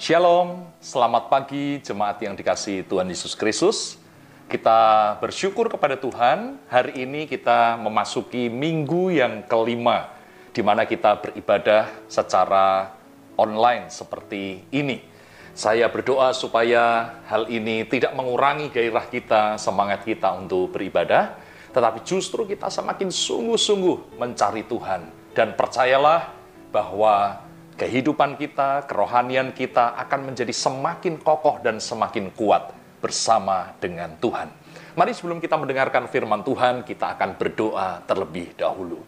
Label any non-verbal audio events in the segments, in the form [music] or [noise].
Shalom, selamat pagi jemaat yang dikasih Tuhan Yesus Kristus. Kita bersyukur kepada Tuhan, hari ini kita memasuki minggu yang kelima, di mana kita beribadah secara online seperti ini. Saya berdoa supaya hal ini tidak mengurangi gairah kita, semangat kita untuk beribadah, tetapi justru kita semakin sungguh-sungguh mencari Tuhan. Dan percayalah bahwa kehidupan kita, kerohanian kita akan menjadi semakin kokoh dan semakin kuat bersama dengan Tuhan. Mari sebelum kita mendengarkan firman Tuhan, kita akan berdoa terlebih dahulu.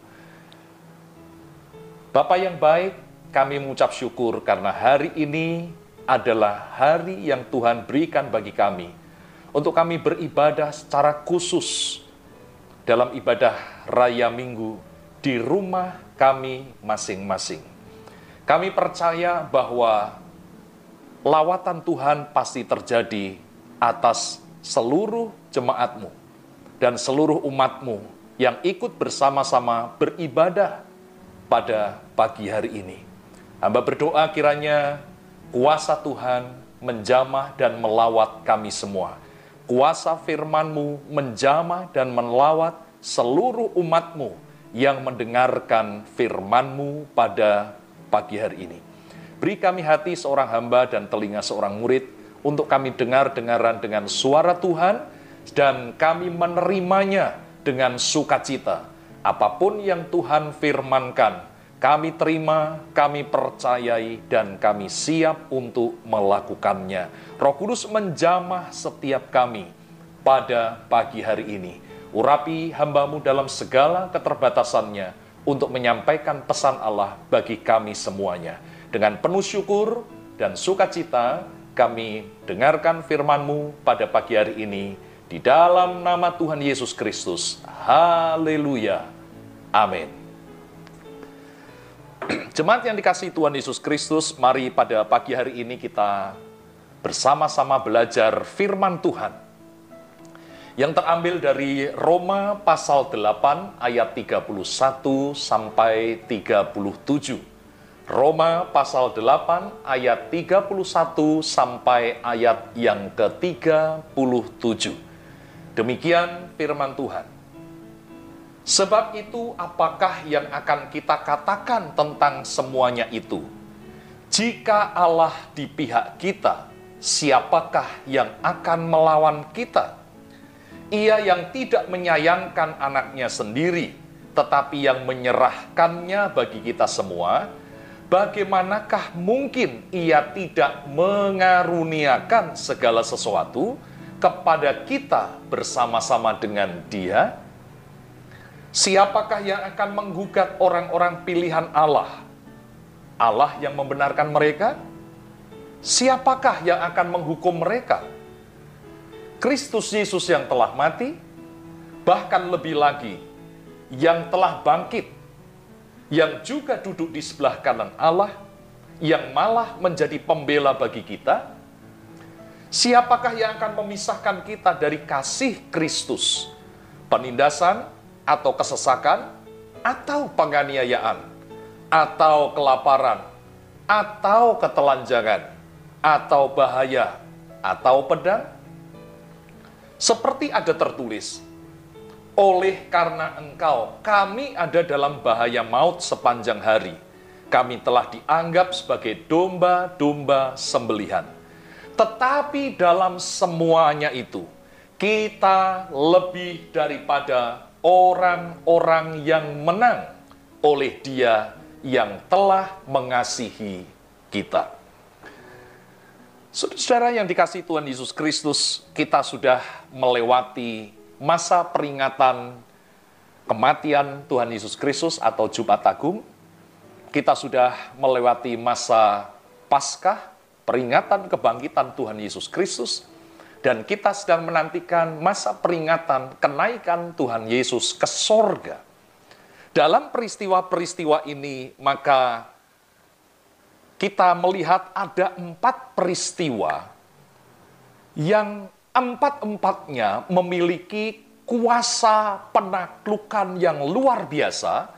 Bapak yang baik, kami mengucap syukur karena hari ini adalah hari yang Tuhan berikan bagi kami untuk kami beribadah secara khusus dalam ibadah raya minggu di rumah kami masing-masing. Kami percaya bahwa lawatan Tuhan pasti terjadi atas seluruh jemaatmu dan seluruh umatmu yang ikut bersama-sama beribadah pada pagi hari ini. Hamba berdoa kiranya kuasa Tuhan menjamah dan melawat kami semua. Kuasa firman-Mu menjamah dan melawat seluruh umatmu yang mendengarkan firman-Mu pada pagi hari ini. Beri kami hati seorang hamba dan telinga seorang murid untuk kami dengar-dengaran dengan suara Tuhan dan kami menerimanya dengan sukacita. Apa pun yang Tuhan firmankan, kami terima, kami percayai, dan kami siap untuk melakukannya. Roh Kudus menjamah setiap kami pada pagi hari ini. Urapi hambamu dalam segala keterbatasannya, untuk menyampaikan pesan Allah bagi kami semuanya. Dengan penuh syukur dan sukacita, kami dengarkan firman-Mu pada pagi hari ini di dalam nama Tuhan Yesus Kristus. Haleluya. Amin. [clears throat] Jemaat yang dikasih Tuhan Yesus Kristus, mari pada pagi hari ini kita bersama-sama belajar firman Tuhan yang terambil dari Roma pasal 8 ayat 31 sampai 37. Roma pasal 8 ayat 31 sampai ayat yang ke-37. Demikian firman Tuhan. Sebab itu apakah yang akan kita katakan tentang semuanya itu? Jika Allah di pihak kita, siapakah yang akan melawan kita? Ia yang tidak menyayangkan anaknya sendiri, tetapi yang menyerahkannya bagi kita semua, bagaimanakah mungkin ia tidak mengaruniakan segala sesuatu kepada kita bersama-sama dengan dia? Siapakah yang akan menggugat orang-orang pilihan Allah? Allah yang membenarkan mereka? Siapakah yang akan menghukum mereka? Kristus Yesus yang telah mati, bahkan lebih lagi, yang telah bangkit, yang juga duduk di sebelah kanan Allah, yang malah menjadi pembela bagi kita, siapakah yang akan memisahkan kita dari kasih Kristus? Penindasan atau kesesakan, atau penganiayaan, atau kelaparan, atau ketelanjangan, atau bahaya, atau pedang? Seperti ada tertulis, oleh karena engkau, kami ada dalam bahaya maut sepanjang hari. Kami telah dianggap sebagai domba-domba sembelihan. Tetapi dalam semuanya itu, kita lebih daripada orang-orang yang menang oleh Dia yang telah mengasihi kita. Saudara yang dikasih Tuhan Yesus Kristus, kita sudah melewati masa peringatan kematian Tuhan Yesus Kristus atau Jumat Agung. Kita sudah melewati masa Paskah, peringatan kebangkitan Tuhan Yesus Kristus, dan kita sedang menantikan masa peringatan kenaikan Tuhan Yesus ke sorga. Dalam peristiwa-peristiwa ini, maka kita melihat ada empat peristiwa yang empat-empatnya memiliki kuasa penaklukan yang luar biasa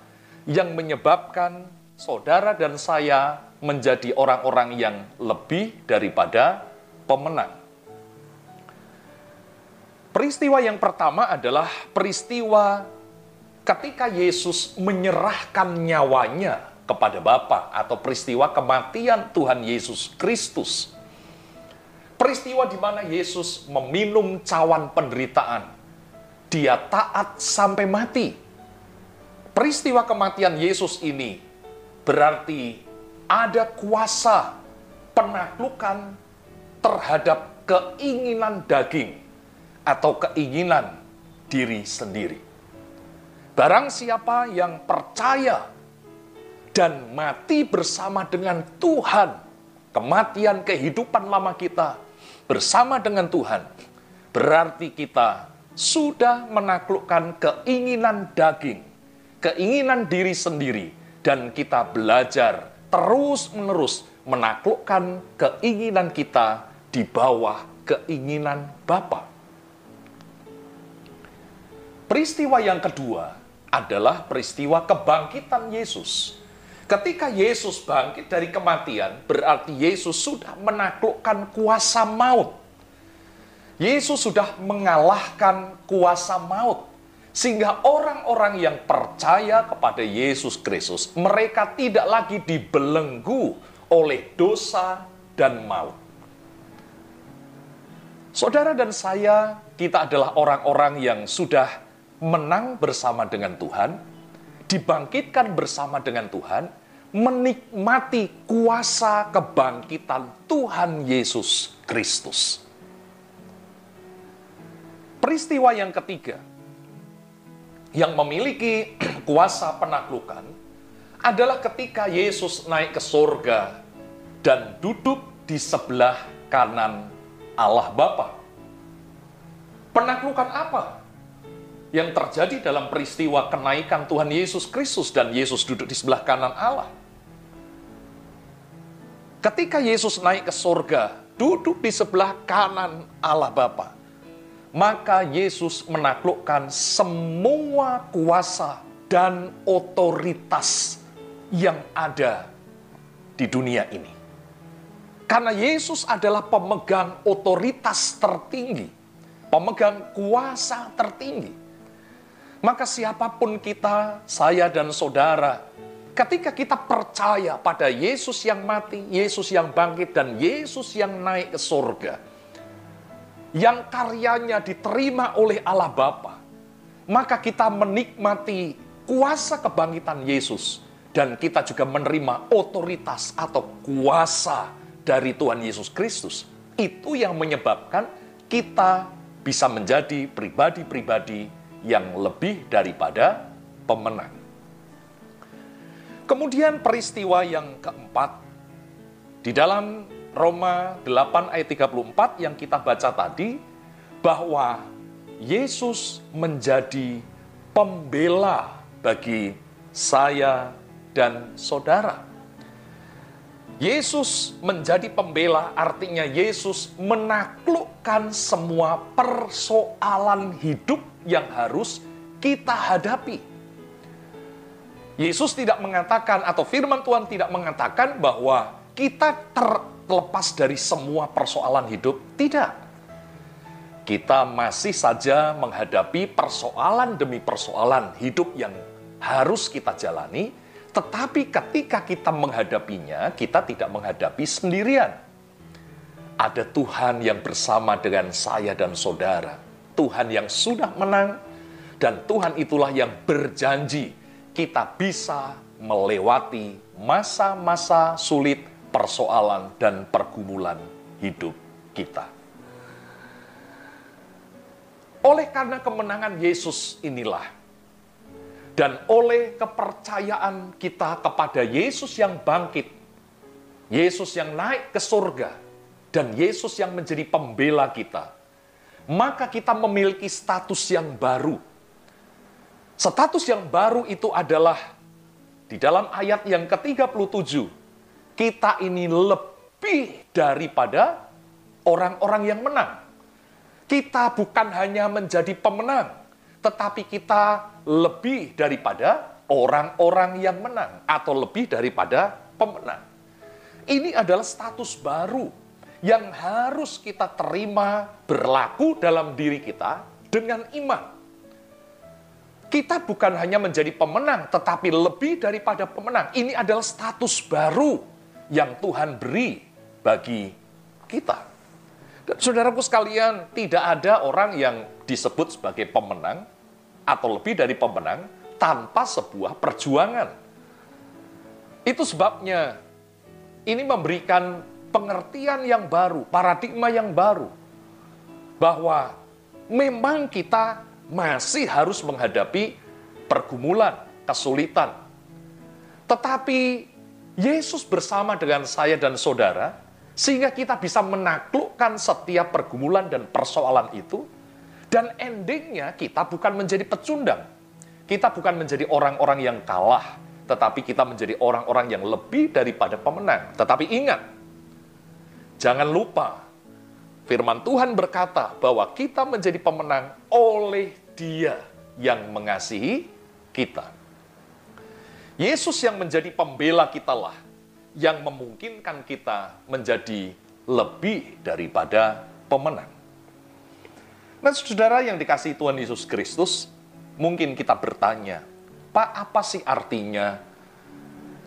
yang menyebabkan saudara dan saya menjadi orang-orang yang lebih daripada pemenang. Peristiwa yang pertama adalah peristiwa ketika Yesus menyerahkan nyawanya kepada Bapa atau peristiwa kematian Tuhan Yesus Kristus. Peristiwa di mana Yesus meminum cawan penderitaan. Dia taat sampai mati. Peristiwa kematian Yesus ini berarti ada kuasa penaklukan terhadap keinginan daging atau keinginan diri sendiri. Barang siapa yang percaya dan mati bersama dengan Tuhan, kematian kehidupan lama kita bersama dengan Tuhan, berarti kita sudah menaklukkan keinginan daging, keinginan diri sendiri, dan kita belajar terus-menerus menaklukkan keinginan kita di bawah keinginan Bapa. Peristiwa yang kedua adalah peristiwa kebangkitan Yesus. Ketika Yesus bangkit dari kematian, berarti Yesus sudah menaklukkan kuasa maut. Yesus sudah mengalahkan kuasa maut. Sehingga orang-orang yang percaya kepada Yesus Kristus, mereka tidak lagi dibelenggu oleh dosa dan maut. Saudara dan saya, kita adalah orang-orang yang sudah menang bersama dengan Tuhan, dibangkitkan bersama dengan Tuhan, menikmati kuasa kebangkitan Tuhan Yesus Kristus. Peristiwa yang ketiga yang memiliki [clears throat] kuasa penaklukan adalah ketika Yesus naik ke surga dan duduk di sebelah kanan Allah Bapa. Penaklukan apa? Yang terjadi dalam peristiwa kenaikan Tuhan Yesus Kristus dan Yesus duduk di sebelah kanan Allah. Ketika Yesus naik ke surga, duduk di sebelah kanan Allah Bapa, maka Yesus menaklukkan semua kuasa dan otoritas yang ada di dunia ini. Karena Yesus adalah pemegang otoritas tertinggi, pemegang kuasa tertinggi maka siapa pun kita, saya dan saudara, ketika kita percaya pada Yesus yang mati, Yesus yang bangkit, dan Yesus yang naik ke surga, yang karyanya diterima oleh Allah Bapa, maka kita menikmati kuasa kebangkitan Yesus dan kita juga menerima otoritas atau kuasa dari Tuhan Yesus Kristus. Itu yang menyebabkan kita bisa menjadi pribadi-pribadi yang lebih daripada pemenang. Kemudian peristiwa yang keempat, di dalam Roma 8 ayat 34 yang kita baca tadi, bahwa Yesus menjadi pembela bagi saya dan saudara. Yesus menjadi pembela, artinya Yesus menaklukkan semua persoalan hidup yang harus kita hadapi. Yesus tidak mengatakan, atau firman Tuhan tidak mengatakan bahwa kita terlepas dari semua persoalan hidup. Tidak. Kita masih saja menghadapi persoalan demi persoalan hidup yang harus kita jalani, tetapi ketika kita menghadapinya, kita tidak menghadapi sendirian. Ada Tuhan yang bersama dengan saya dan saudara. Tuhan yang sudah menang, dan Tuhan itulah yang berjanji kita bisa melewati masa-masa sulit, persoalan, dan pergumulan hidup kita. Oleh karena kemenangan Yesus inilah, dan oleh kepercayaan kita kepada Yesus yang bangkit, Yesus yang naik ke surga, dan Yesus yang menjadi pembela kita, maka kita memiliki status yang baru. Status yang baru itu adalah di dalam ayat yang ke-37, kita ini lebih daripada orang-orang yang menang. Kita bukan hanya menjadi pemenang, tetapi kita lebih daripada orang-orang yang menang atau lebih daripada pemenang. Ini adalah status baru yang harus kita terima berlaku dalam diri kita dengan iman. Kita bukan hanya menjadi pemenang, tetapi lebih daripada pemenang. Ini adalah status baru yang Tuhan beri bagi kita. Dan saudaraku sekalian, tidak ada orang yang disebut sebagai pemenang atau lebih dari pemenang tanpa sebuah perjuangan. Itu sebabnya ini memberikan pengertian yang baru, paradigma yang baru, bahwa memang kita masih harus menghadapi pergumulan, kesulitan. Tetapi Yesus bersama dengan saya dan saudara, sehingga kita bisa menaklukkan setiap pergumulan dan persoalan itu, dan endingnya kita bukan menjadi pecundang. Kita bukan menjadi orang-orang yang kalah, tetapi kita menjadi orang-orang yang lebih daripada pemenang. Tetapi ingat, jangan lupa, firman Tuhan berkata bahwa kita menjadi pemenang oleh Dia yang mengasihi kita. Yesus yang menjadi pembela kita lah yang memungkinkan kita menjadi lebih daripada pemenang. Nah, saudara yang dikasih Tuhan Yesus Kristus, mungkin kita bertanya, Pak, apa sih artinya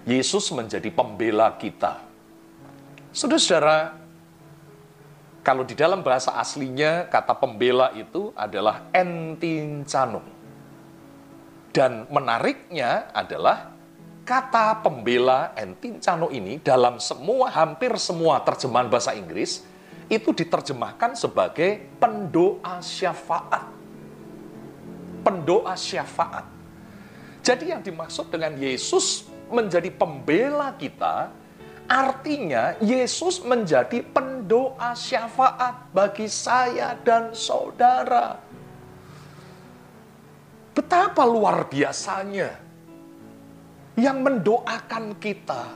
Yesus menjadi pembela kita? Saudara-saudara, kalau di dalam bahasa aslinya kata pembela itu adalah entincano. Dan menariknya adalah kata pembela entincano ini dalam semua hampir semua terjemahan bahasa Inggris itu diterjemahkan sebagai pendoa syafaat. Pendoa syafaat. Jadi yang dimaksud dengan Yesus menjadi pembela kita, artinya Yesus menjadi pendoa syafaat bagi saya dan saudara. Betapa luar biasanya yang mendoakan kita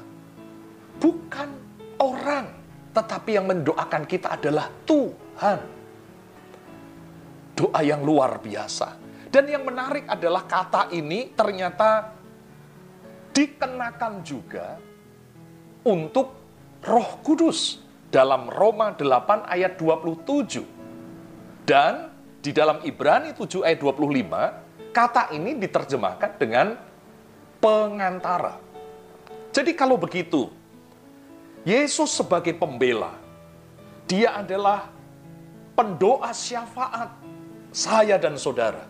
bukan orang, tetapi yang mendoakan kita adalah Tuhan. Doa yang luar biasa. Dan yang menarik adalah kata ini ternyata dikenakan juga untuk Roh Kudus dalam Roma 8 ayat 27. Dan di dalam Ibrani 7 ayat 25, kata ini diterjemahkan dengan pengantara. Jadi kalau begitu, Yesus sebagai pembela, dia adalah pendoa syafaat saya dan saudara.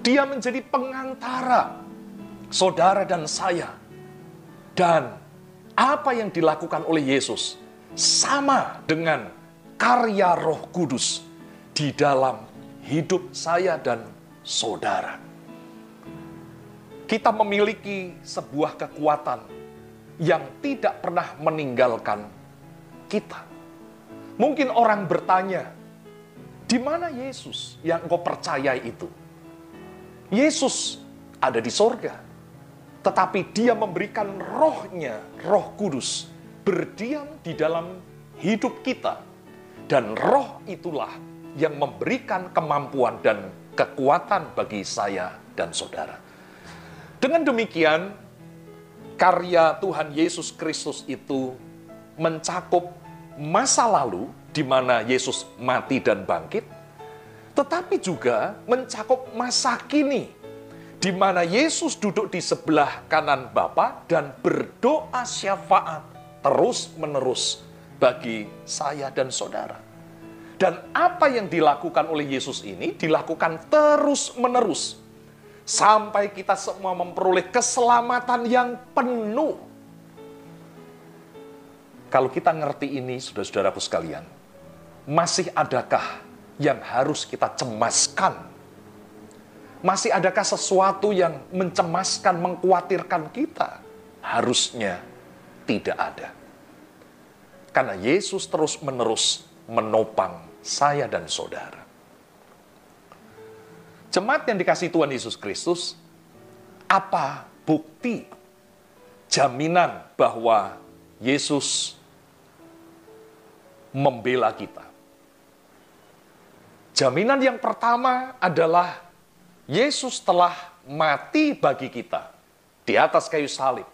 Dia menjadi pengantara saudara dan saya. Dan apa yang dilakukan oleh Yesus sama dengan karya Roh Kudus di dalam hidup saya dan saudara. Kita memiliki sebuah kekuatan yang tidak pernah meninggalkan kita. Mungkin orang bertanya, di mana Yesus yang engkau percayai itu? Yesus ada di sorga. Tetapi dia memberikan rohnya, roh kudus, berdiam di dalam hidup kita. Dan roh itulah yang memberikan kemampuan dan kekuatan bagi saya dan saudara. Dengan demikian, karya Tuhan Yesus Kristus itu mencakup masa lalu di mana Yesus mati dan bangkit, tetapi juga mencakup masa kini, di mana Yesus duduk di sebelah kanan Bapa dan berdoa syafaat terus-menerus bagi saya dan saudara. Dan apa yang dilakukan oleh Yesus ini dilakukan terus-menerus sampai kita semua memperoleh keselamatan yang penuh. Kalau kita ngerti ini, saudara-saudaraku sekalian, masih adakah yang harus kita cemaskan? Masih adakah sesuatu yang mencemaskan, mengkhawatirkan kita? Harusnya tidak ada. Karena Yesus terus-menerus menopang saya dan saudara. Jemaat yang dikasih Tuhan Yesus Kristus, apa bukti jaminan bahwa Yesus membela kita? Jaminan yang pertama adalah Yesus telah mati bagi kita di atas kayu salib.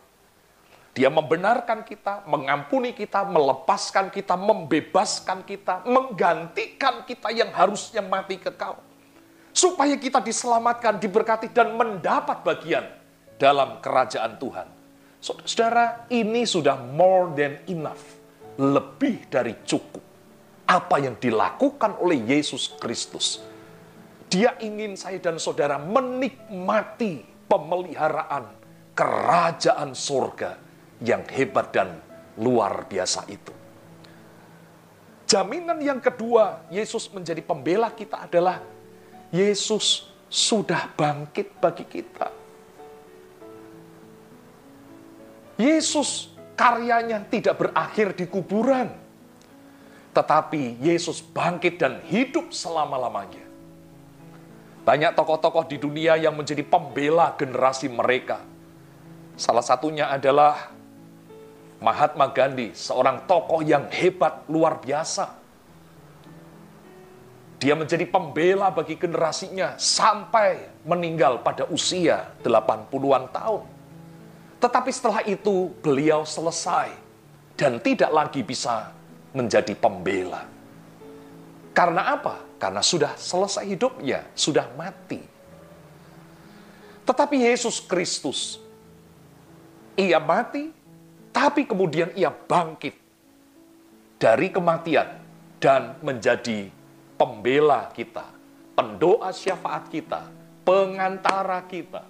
Dia membenarkan kita, mengampuni kita, melepaskan kita, membebaskan kita, menggantikan kita yang harusnya mati kekal. Supaya kita diselamatkan, diberkati, dan mendapat bagian dalam kerajaan Tuhan. Saudara, ini sudah more than enough. Lebih dari cukup. Apa yang dilakukan oleh Yesus Kristus. Dia ingin saya dan saudara menikmati pemeliharaan kerajaan surga yang hebat dan luar biasa itu. Jaminan yang kedua, Yesus menjadi pembela kita adalah Yesus sudah bangkit bagi kita. Yesus karyanya tidak berakhir di kuburan. Tetapi Yesus bangkit dan hidup selama-lamanya. Banyak tokoh-tokoh di dunia yang menjadi pembela generasi mereka. Salah satunya adalah Mahatma Gandhi, seorang tokoh yang hebat luar biasa. Dia menjadi pembela bagi generasinya sampai meninggal pada usia 80-an tahun. Tetapi setelah itu beliau selesai dan tidak lagi bisa menjadi pembela. Karena apa? Karena sudah selesai hidupnya, sudah mati. Tetapi Yesus Kristus, ia mati, tapi kemudian ia bangkit dari kematian dan menjadi pembela kita, pendoa syafaat kita, pengantara kita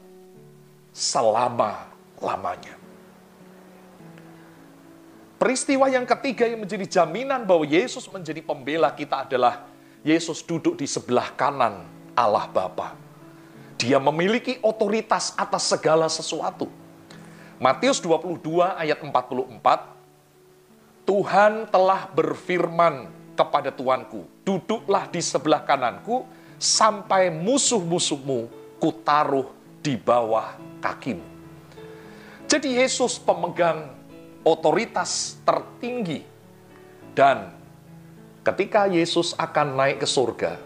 selama lamanya. Peristiwa yang ketiga yang menjadi jaminan bahwa Yesus menjadi pembela kita adalah Yesus duduk di sebelah kanan Allah Bapa. Dia memiliki otoritas atas segala sesuatu. Matius 22 ayat 44, Tuhan telah berfirman kepada Tuanku, duduklah di sebelah kananku sampai musuh-musuhmu kutaruh di bawah kakimu. Jadi Yesus pemegang otoritas tertinggi dan ketika Yesus akan naik ke surga,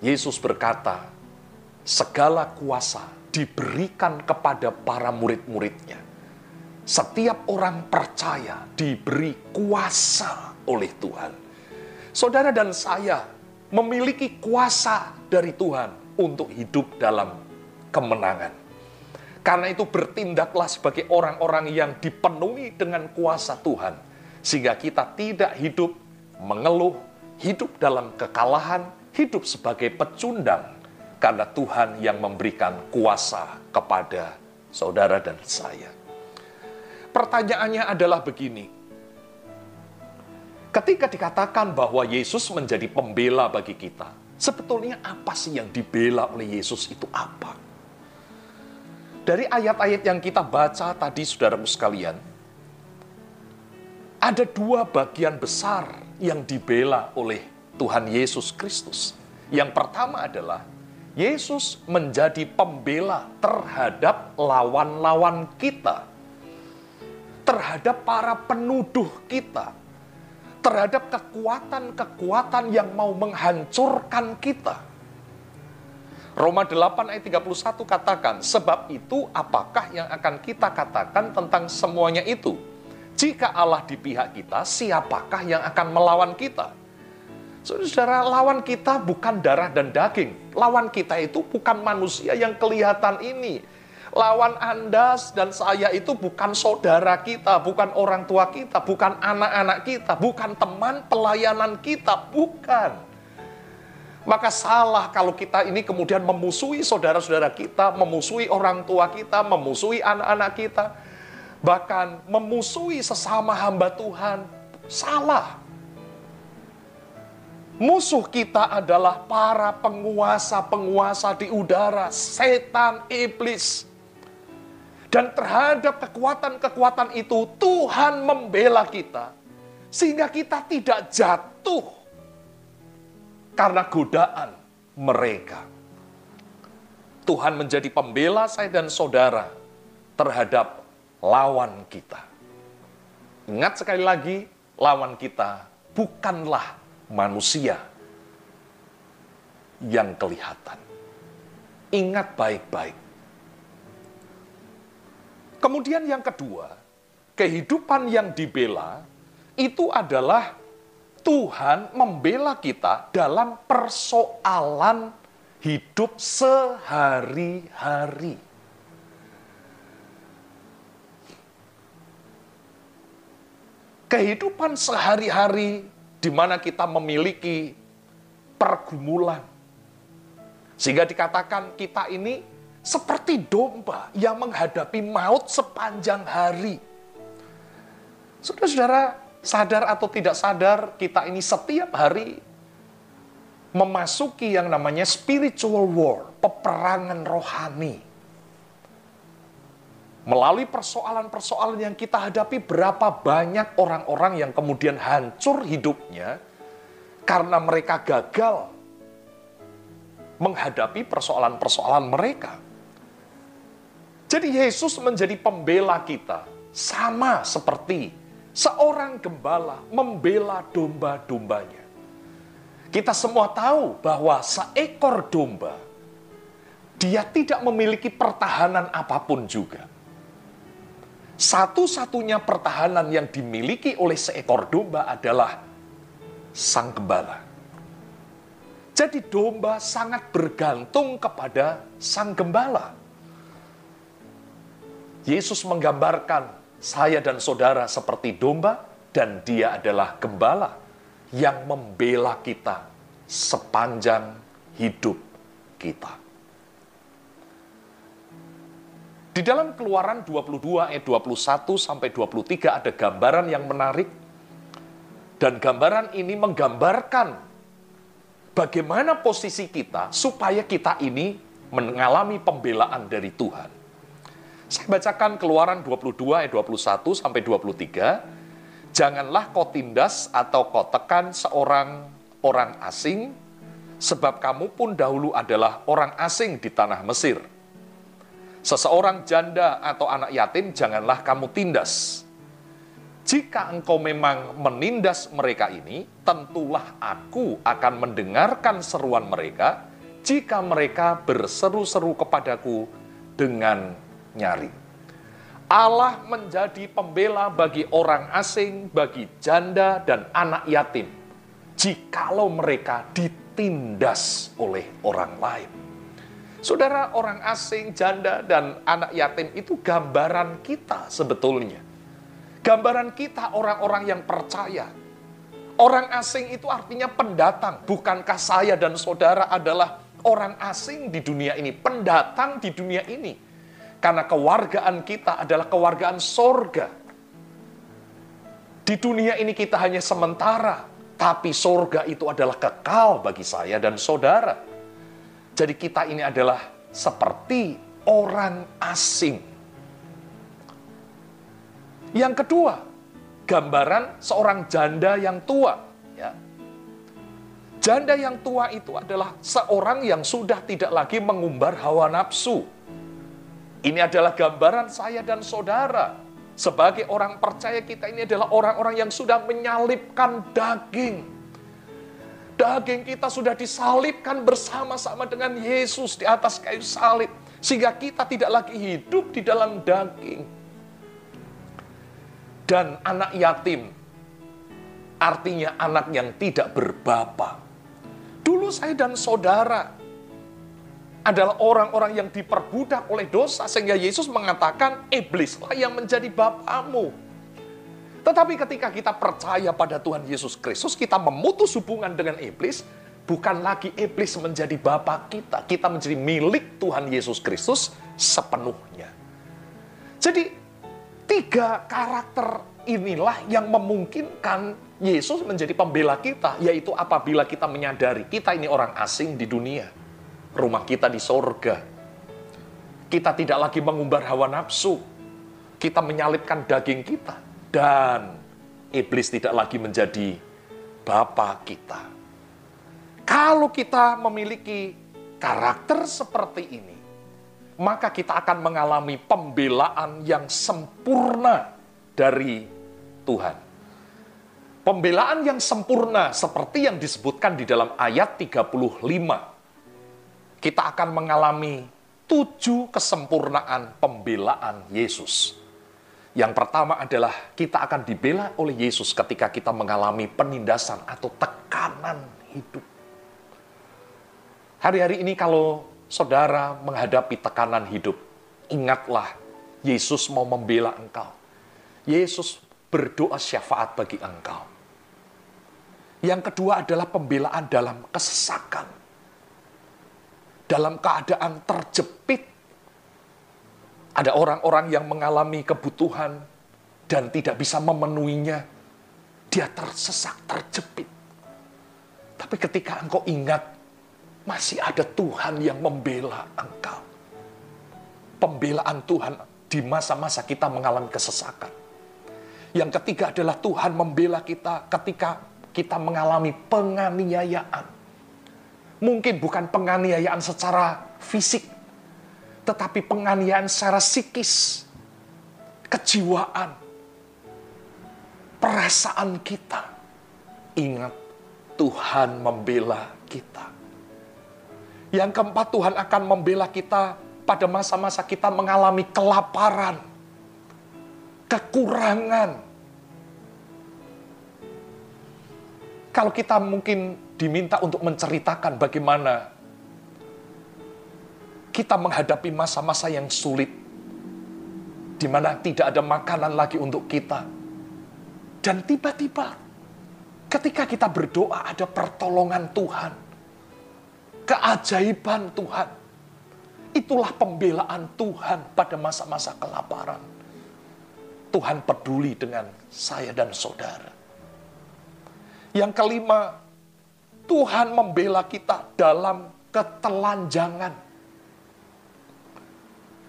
Yesus berkata, segala kuasa diberikan kepada para murid-muridnya. Setiap orang percaya diberi kuasa oleh Tuhan. Saudara dan saya memiliki kuasa dari Tuhan untuk hidup dalam kemenangan. Karena itu bertindaklah sebagai orang-orang yang dipenuhi dengan kuasa Tuhan. Sehingga kita tidak hidup mengeluh, hidup dalam kekalahan, hidup sebagai pecundang. Karena Tuhan yang memberikan kuasa kepada saudara dan saya. Pertanyaannya adalah begini. Ketika dikatakan bahwa Yesus menjadi pembela bagi kita, sebetulnya apa sih yang dibela oleh Yesus itu apa? Dari ayat-ayat yang kita baca tadi, saudaraku sekalian, ada dua bagian besar yang dibela oleh Tuhan Yesus Kristus. Yang pertama adalah Yesus menjadi pembela terhadap lawan-lawan kita, terhadap para penuduh kita, terhadap kekuatan-kekuatan yang mau menghancurkan kita. Roma 8 ayat 31 katakan, sebab itu apakah yang akan kita katakan tentang semuanya itu? Jika Allah di pihak kita, siapakah yang akan melawan kita? Saudara, lawan kita bukan darah dan daging. Lawan kita itu bukan manusia yang kelihatan ini. Lawan Anda dan saya itu bukan saudara kita, bukan orang tua kita, bukan anak-anak kita, bukan teman pelayanan kita, bukan maka salah kalau kita ini kemudian memusuhi saudara-saudara kita, memusuhi orang tua kita, memusuhi anak-anak kita, bahkan memusuhi sesama hamba Tuhan. Salah. Musuh kita adalah para penguasa-penguasa di udara, setan, iblis. Dan terhadap kekuatan-kekuatan itu Tuhan membela kita. Sehingga kita tidak jatuh karena godaan mereka. Tuhan menjadi pembela saya dan saudara terhadap lawan kita. Ingat sekali lagi, lawan kita bukanlah manusia yang kelihatan. Ingat baik-baik. Kemudian yang kedua, kehidupan yang dibela itu adalah Tuhan membela kita dalam persoalan hidup sehari-hari. Kehidupan sehari-hari di mana kita memiliki pergumulan. Sehingga dikatakan kita ini seperti domba yang menghadapi maut sepanjang hari. Saudara-saudara, sadar atau tidak sadar, kita ini setiap hari memasuki yang namanya spiritual war, peperangan rohani. Melalui persoalan-persoalan yang kita hadapi, berapa banyak orang-orang yang kemudian hancur hidupnya karena mereka gagal menghadapi persoalan-persoalan mereka. Jadi Yesus menjadi pembela kita, sama seperti seorang gembala membela domba-dombanya. Kita semua tahu bahwa seekor domba, dia tidak memiliki pertahanan apa pun juga. Satu-satunya pertahanan yang dimiliki oleh seekor domba adalah sang gembala. Jadi domba sangat bergantung kepada sang gembala. Yesus menggambarkan saya dan saudara seperti domba, dan dia adalah gembala yang membela kita sepanjang hidup kita. Di dalam keluaran 22 ayat 21 sampai 23 ada gambaran yang menarik. Dan gambaran ini menggambarkan bagaimana posisi kita supaya kita ini mengalami pembelaan dari Tuhan. Saya bacakan keluaran 22 ayat 21 sampai 23. Janganlah kau tindas atau kau tekan seorang orang asing, sebab kamu pun dahulu adalah orang asing di tanah Mesir. Seseorang janda atau anak yatim janganlah kamu tindas. Jika engkau memang menindas mereka ini, tentulah aku akan mendengarkan seruan mereka jika mereka berseru-seru kepadaku dengan nyari. Allah menjadi pembela bagi orang asing, bagi janda dan anak yatim. Jikalau mereka ditindas oleh orang lain. Saudara, orang asing, janda, dan anak yatim itu gambaran kita sebetulnya. Gambaran kita orang-orang yang percaya. Orang asing itu artinya pendatang. Bukankah saya dan saudara adalah orang asing di dunia ini, pendatang di dunia ini? Karena kewargaan kita adalah kewargaan sorga. Di dunia ini kita hanya sementara, tapi sorga itu adalah kekal bagi saya dan saudara. Jadi kita ini adalah seperti orang asing. Yang kedua, gambaran seorang janda yang tua. Ya. Janda yang tua itu adalah seorang yang sudah tidak lagi mengumbar hawa nafsu ini adalah gambaran saya dan saudara. Sebagai orang percaya kita ini adalah orang-orang yang sudah menyalipkan daging. Daging kita sudah disalibkan bersama-sama dengan Yesus di atas kayu salib. Sehingga kita tidak lagi hidup di dalam daging. Dan anak yatim artinya anak yang tidak berbapa. Dulu saya dan saudara adalah orang-orang yang diperbudak oleh dosa sehingga Yesus mengatakan iblislah yang menjadi bapamu. Tetapi ketika kita percaya pada Tuhan Yesus Kristus, kita memutus hubungan dengan iblis, bukan lagi iblis menjadi bapa kita, kita menjadi milik Tuhan Yesus Kristus sepenuhnya. Jadi tiga karakter inilah yang memungkinkan Yesus menjadi pembela kita, yaitu apabila kita menyadari kita ini orang asing di dunia rumah kita di sorga. Kita tidak lagi mengumbar hawa nafsu. Kita menyalipkan daging kita. Dan iblis tidak lagi menjadi Bapa kita. Kalau kita memiliki karakter seperti ini, maka kita akan mengalami pembelaan yang sempurna dari Tuhan. Pembelaan yang sempurna seperti yang disebutkan di dalam ayat 35 kita akan mengalami tujuh kesempurnaan pembelaan Yesus. Yang pertama adalah kita akan dibela oleh Yesus ketika kita mengalami penindasan atau tekanan hidup. Hari-hari ini kalau saudara menghadapi tekanan hidup, ingatlah Yesus mau membela engkau. Yesus berdoa syafaat bagi engkau. Yang kedua adalah pembelaan dalam kesesakan. Dalam keadaan terjepit ada orang-orang yang mengalami kebutuhan dan tidak bisa memenuhinya. Dia tersesak, terjepit. Tapi ketika engkau ingat, masih ada Tuhan yang membela engkau. Pembelaan Tuhan di masa-masa kita mengalami kesesakan. Yang ketiga adalah Tuhan membela kita ketika kita mengalami penganiayaan. Mungkin bukan penganiayaan secara fisik, tetapi penganiayaan secara psikis, kejiwaan, perasaan kita. Ingat, Tuhan membela kita. Yang keempat, Tuhan akan membela kita pada masa-masa kita mengalami kelaparan, kekurangan. Kalau kita mungkin diminta untuk menceritakan bagaimana kita menghadapi masa-masa yang sulit, di mana tidak ada makanan lagi untuk kita. Dan tiba-tiba, ketika kita berdoa, ada pertolongan Tuhan, keajaiban Tuhan. Itulah pembelaan Tuhan pada masa-masa kelaparan. Tuhan peduli dengan saya dan saudara. Yang kelima, Tuhan membela kita dalam ketelanjangan.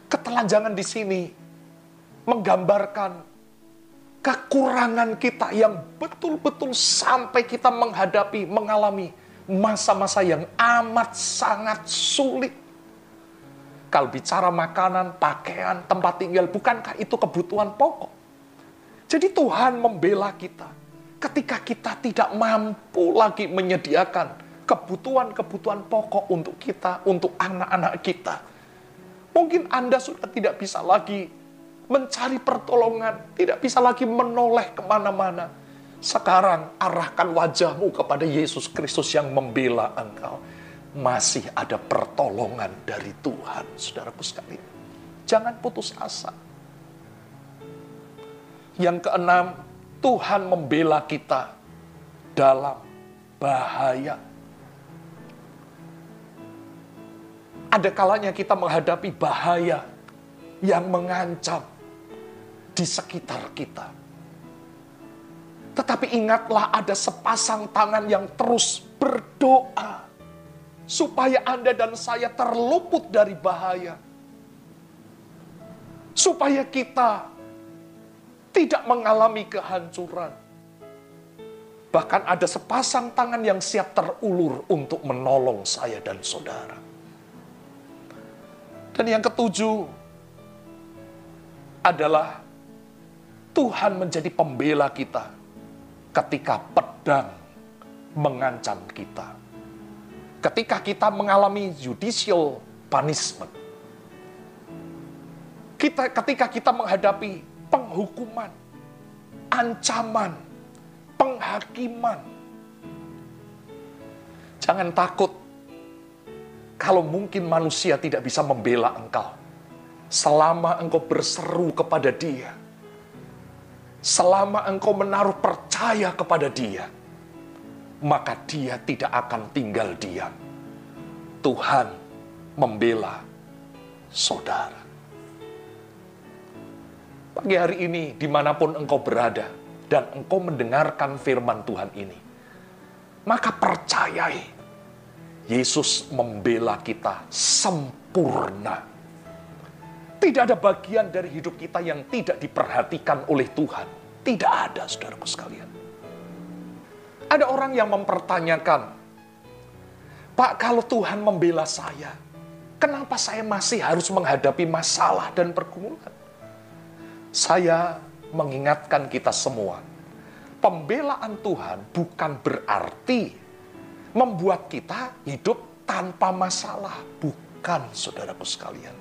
Ketelanjangan di sini menggambarkan kekurangan kita yang betul-betul sampai kita menghadapi, mengalami masa-masa yang amat sangat sulit. Kalau bicara makanan, pakaian, tempat tinggal, bukankah itu kebutuhan pokok? Jadi Tuhan membela kita ketika kita tidak mampu lagi menyediakan kebutuhan-kebutuhan pokok untuk kita, untuk anak-anak kita Mungkin Anda sudah tidak bisa lagi mencari pertolongan, tidak bisa lagi menoleh ke mana-mana. Sekarang arahkan wajahmu kepada Yesus Kristus yang membela engkau. Masih ada pertolongan dari Tuhan, saudaraku sekalian. Jangan putus asa. Yang keenam, Tuhan membela kita dalam bahaya Ada kalanya kita menghadapi bahaya yang mengancam di sekitar kita. Tetapi ingatlah ada sepasang tangan yang terus berdoa supaya Anda dan saya terluput dari bahaya. Supaya kita tidak mengalami kehancuran. Bahkan ada sepasang tangan yang siap terulur untuk menolong saya dan saudara. Dan yang ketujuh adalah Tuhan menjadi pembela kita ketika pedang mengancam kita. Ketika kita mengalami judicial punishment. Kita ketika kita menghadapi penghukuman, ancaman, penghakiman. Jangan takut kalau mungkin manusia tidak bisa membela engkau, selama engkau berseru kepada Dia, selama engkau menaruh percaya kepada Dia, maka Dia tidak akan tinggal diam. Tuhan membela saudara. Pagi hari ini, di mana pun engkau berada, dan engkau mendengarkan firman Tuhan ini, maka percayai Yesus membela kita sempurna. Tidak ada bagian dari hidup kita yang tidak diperhatikan oleh Tuhan. Tidak ada, saudaraku sekalian. Ada orang yang mempertanyakan, Pak, kalau Tuhan membela saya, kenapa saya masih harus menghadapi masalah dan pergumulan? Saya mengingatkan kita semua, pembelaan Tuhan bukan berarti membuat kita hidup tanpa masalah. Bukan, saudaraku sekalian.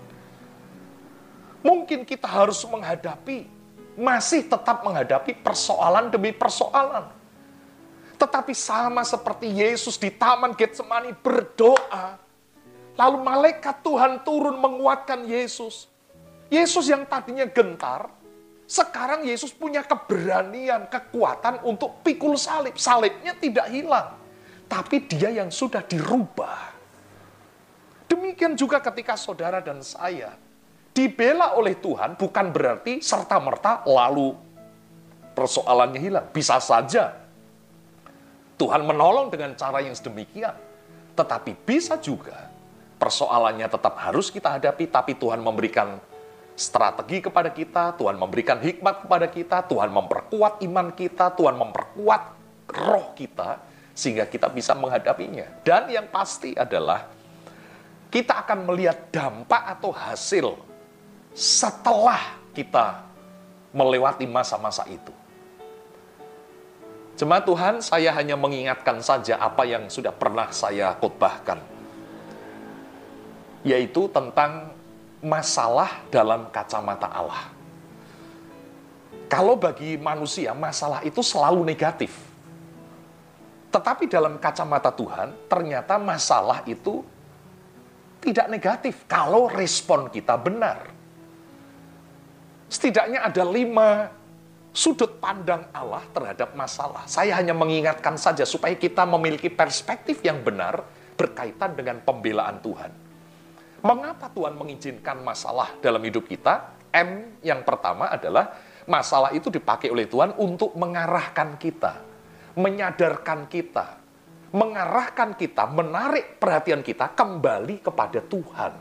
Mungkin kita harus menghadapi masih tetap menghadapi persoalan demi persoalan. Tetapi sama seperti Yesus di Taman Getsemani berdoa, lalu malaikat Tuhan turun menguatkan Yesus. Yesus yang tadinya gentar, sekarang Yesus punya keberanian, kekuatan untuk pikul salib. Salibnya tidak hilang, tapi dia yang sudah dirubah. Demikian juga ketika saudara dan saya dibela oleh Tuhan bukan berarti serta-merta lalu persoalannya hilang. Bisa saja Tuhan menolong dengan cara yang sedemikian. Tetapi bisa juga persoalannya tetap harus kita hadapi, tapi Tuhan memberikan strategi kepada kita, Tuhan memberikan hikmat kepada kita, Tuhan memperkuat iman kita, Tuhan memperkuat roh kita, sehingga kita bisa menghadapinya. Dan yang pasti adalah kita akan melihat dampak atau hasil setelah kita melewati masa-masa itu. Jemaat Tuhan, saya hanya mengingatkan saja apa yang sudah pernah saya khotbahkan. Yaitu tentang masalah dalam kacamata Allah. Kalau bagi manusia, masalah itu selalu negatif. Tetapi dalam kacamata Tuhan, ternyata masalah itu tidak negatif kalau respon kita benar. Setidaknya ada lima sudut pandang Allah terhadap masalah. Saya hanya mengingatkan saja supaya kita memiliki perspektif yang benar berkaitan dengan pembelaan Tuhan. Mengapa Tuhan mengizinkan masalah dalam hidup kita? M yang pertama adalah masalah itu dipakai oleh Tuhan untuk mengarahkan kita, menyadarkan kita, mengarahkan kita, menarik perhatian kita kembali kepada Tuhan.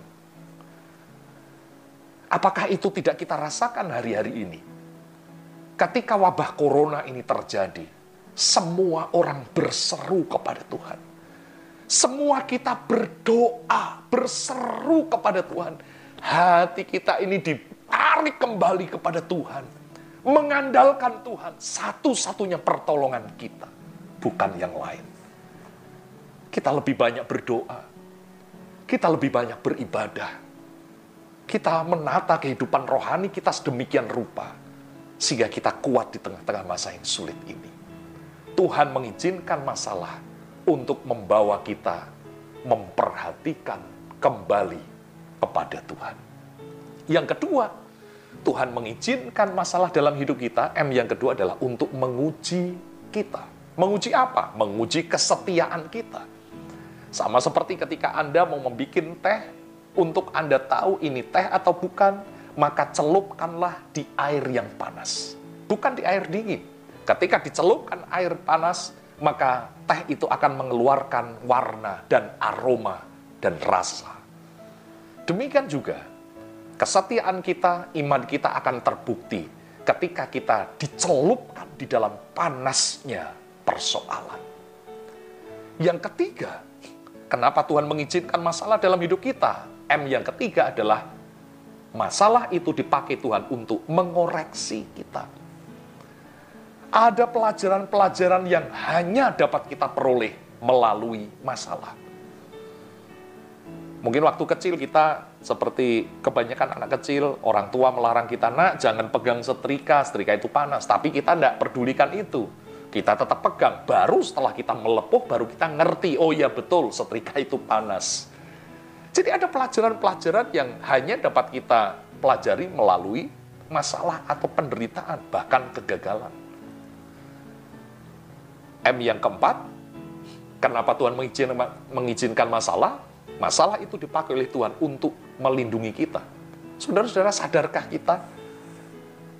Apakah itu tidak kita rasakan hari-hari ini? Ketika wabah corona ini terjadi, semua orang berseru kepada Tuhan. Semua kita berdoa, berseru kepada Tuhan. Hati kita ini ditarik kembali kepada Tuhan. Mengandalkan Tuhan, satu-satunya pertolongan kita, bukan yang lain. Kita lebih banyak berdoa, kita lebih banyak beribadah, kita menata kehidupan rohani kita sedemikian rupa sehingga kita kuat di tengah-tengah masa yang sulit ini. Tuhan mengizinkan masalah untuk membawa kita memperhatikan kembali kepada Tuhan. Yang kedua, Tuhan mengizinkan masalah dalam hidup kita. M yang kedua adalah untuk menguji kita. Menguji apa? Menguji kesetiaan kita. Sama seperti ketika Anda mau membuat teh, untuk Anda tahu ini teh atau bukan, maka celupkanlah di air yang panas. Bukan di air dingin. Ketika dicelupkan air panas, maka teh itu akan mengeluarkan warna dan aroma dan rasa. Demikian juga, kesetiaan kita, iman kita akan terbukti ketika kita dicelupkan di dalam panasnya persoalan. Yang ketiga, kenapa Tuhan mengizinkan masalah dalam hidup kita? M yang ketiga adalah masalah itu dipakai Tuhan untuk mengoreksi kita. Ada pelajaran-pelajaran yang hanya dapat kita peroleh melalui masalah. Mungkin waktu kecil kita seperti kebanyakan anak kecil, orang tua melarang kita, nak jangan pegang setrika, setrika itu panas. Tapi kita tidak pedulikan itu. Kita tetap pegang. Baru setelah kita melepuh, baru kita ngerti, oh ya betul, setrika itu panas. Jadi ada pelajaran-pelajaran yang hanya dapat kita pelajari melalui masalah atau penderitaan, bahkan kegagalan. M yang keempat, kenapa Tuhan mengizinkan masalah? Masalah itu dipakai oleh Tuhan untuk melindungi kita. Saudara-saudara, sadarkah kita?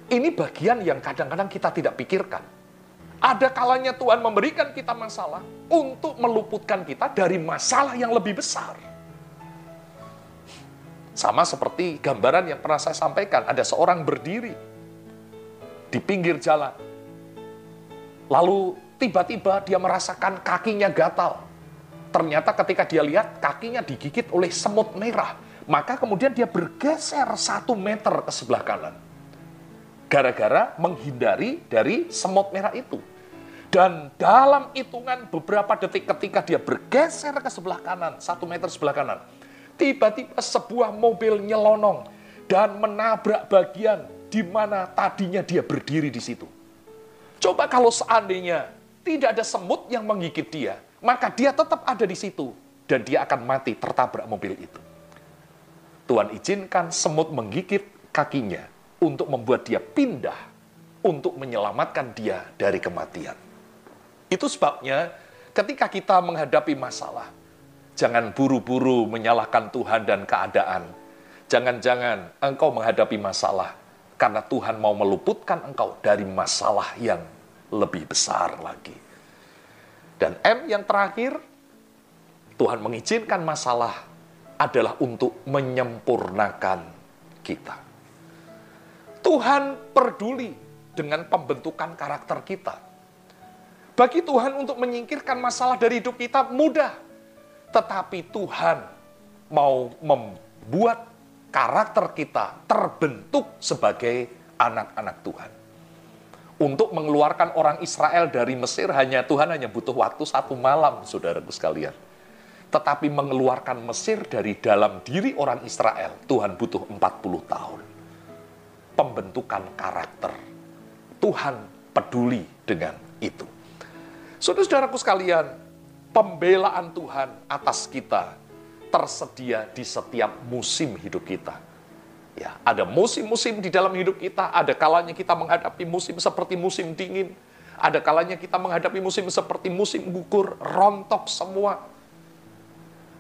Ini bagian yang kadang-kadang kita tidak pikirkan. Ada kalanya Tuhan memberikan kita masalah untuk meluputkan kita dari masalah yang lebih besar. Sama seperti gambaran yang pernah saya sampaikan, ada seorang berdiri di pinggir jalan. Lalu tiba-tiba dia merasakan kakinya gatal. Ternyata ketika dia lihat kakinya digigit oleh semut merah. Maka kemudian dia bergeser satu meter ke sebelah kanan. Gara-gara menghindari dari semut merah itu. Dan dalam hitungan beberapa detik ketika dia bergeser ke sebelah kanan, satu meter sebelah kanan, Tiba-tiba sebuah mobil nyelonong dan menabrak bagian di mana tadinya dia berdiri di situ. Coba kalau seandainya tidak ada semut yang menggigit dia, maka dia tetap ada di situ dan dia akan mati tertabrak mobil itu. Tuhan izinkan semut menggigit kakinya untuk membuat dia pindah untuk menyelamatkan dia dari kematian. Itu sebabnya ketika kita menghadapi masalah, jangan buru-buru menyalahkan Tuhan dan keadaan. Jangan-jangan engkau menghadapi masalah karena Tuhan mau meluputkan engkau dari masalah yang lebih besar lagi. Dan M yang terakhir, Tuhan mengizinkan masalah adalah untuk menyempurnakan kita. Tuhan peduli dengan pembentukan karakter kita. Bagi Tuhan untuk menyingkirkan masalah dari hidup kita mudah. Tetapi Tuhan mau membuat karakter kita terbentuk sebagai anak-anak Tuhan. Untuk mengeluarkan orang Israel dari Mesir hanya Tuhan hanya butuh waktu satu malam, saudaraku sekalian. Tetapi mengeluarkan Mesir dari dalam diri orang Israel, Tuhan butuh 40 tahun. Pembentukan karakter Tuhan peduli dengan itu. Saudara-saudaraku sekalian, pembelaan Tuhan atas kita tersedia di setiap musim hidup kita. Ya, ada musim-musim di dalam hidup kita, ada kalanya kita menghadapi musim seperti musim dingin, ada kalanya kita menghadapi musim seperti musim gugur, rontok semua.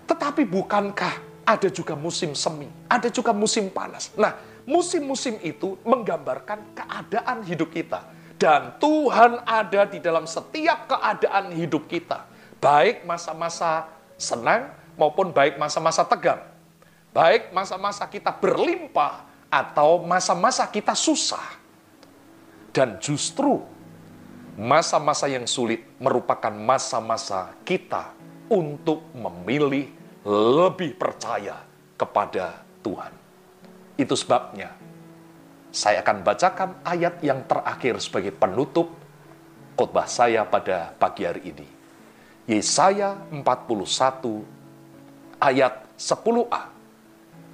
Tetapi bukankah ada juga musim semi, ada juga musim panas. Nah, musim-musim itu menggambarkan keadaan hidup kita. Dan Tuhan ada di dalam setiap keadaan hidup kita. Baik masa-masa senang maupun baik masa-masa tegang. Baik masa-masa kita berlimpah atau masa-masa kita susah. Dan justru masa-masa yang sulit merupakan masa-masa kita untuk memilih lebih percaya kepada Tuhan. Itu sebabnya saya akan bacakan ayat yang terakhir sebagai penutup khotbah saya pada pagi hari ini. Yesaya 41 ayat 10a.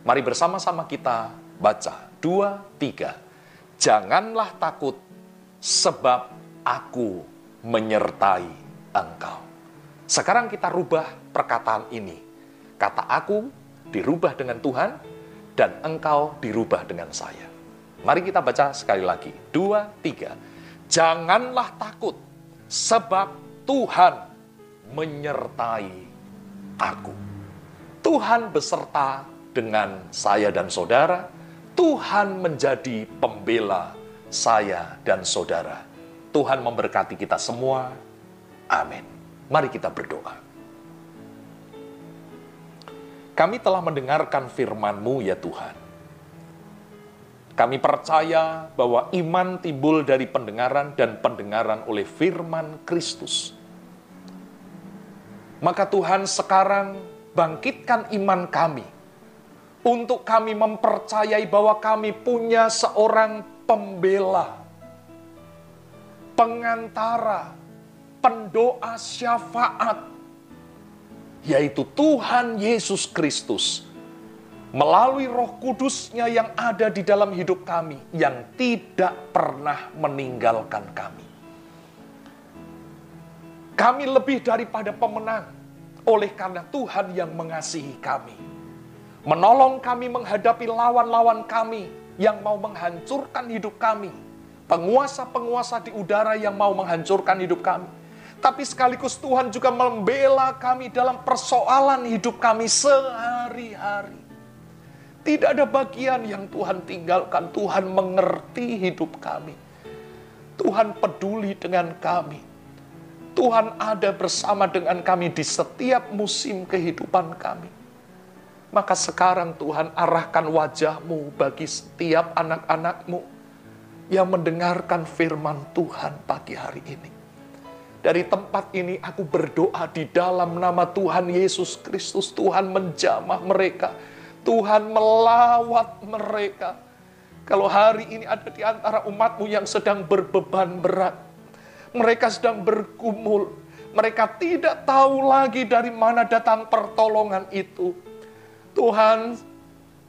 Mari bersama-sama kita baca. Dua, tiga. Janganlah takut sebab aku menyertai engkau. Sekarang kita rubah perkataan ini. Kata aku dirubah dengan Tuhan, dan engkau dirubah dengan saya. Mari kita baca sekali lagi. Dua, tiga. Janganlah takut, sebab Tuhan menyertai aku. Tuhan beserta dengan saya dan saudara. Tuhan menjadi pembela saya dan saudara. Tuhan memberkati kita semua. Amin. Mari kita berdoa. Kami telah mendengarkan firman-Mu ya Tuhan. Kami percaya bahwa iman timbul dari pendengaran dan pendengaran oleh firman Kristus. Maka Tuhan sekarang bangkitkan iman kami untuk kami mempercayai bahwa kami punya seorang pembela, pengantara, pendoa syafaat yaitu Tuhan Yesus Kristus, melalui roh kudusnya yang ada di dalam hidup kami, yang tidak pernah meninggalkan kami. Kami lebih daripada pemenang, oleh karena Tuhan yang mengasihi kami. Menolong kami menghadapi lawan-lawan kami yang mau menghancurkan hidup kami. Penguasa-penguasa di udara yang mau menghancurkan hidup kami tapi sekaligus Tuhan juga membela kami dalam persoalan hidup kami sehari-hari. Tidak ada bagian yang Tuhan tinggalkan. Tuhan mengerti hidup kami. Tuhan peduli dengan kami. Tuhan ada bersama dengan kami di setiap musim kehidupan kami. Maka sekarang Tuhan arahkan wajahmu bagi setiap anak-anakmu yang mendengarkan firman Tuhan pagi hari ini. Dari tempat ini aku berdoa di dalam nama Tuhan Yesus Kristus. Tuhan menjamah mereka. Tuhan melawat mereka. Kalau hari ini ada di antara umatmu yang sedang berbeban berat. Mereka sedang bergumul. Mereka tidak tahu lagi dari mana datang pertolongan itu. Tuhan,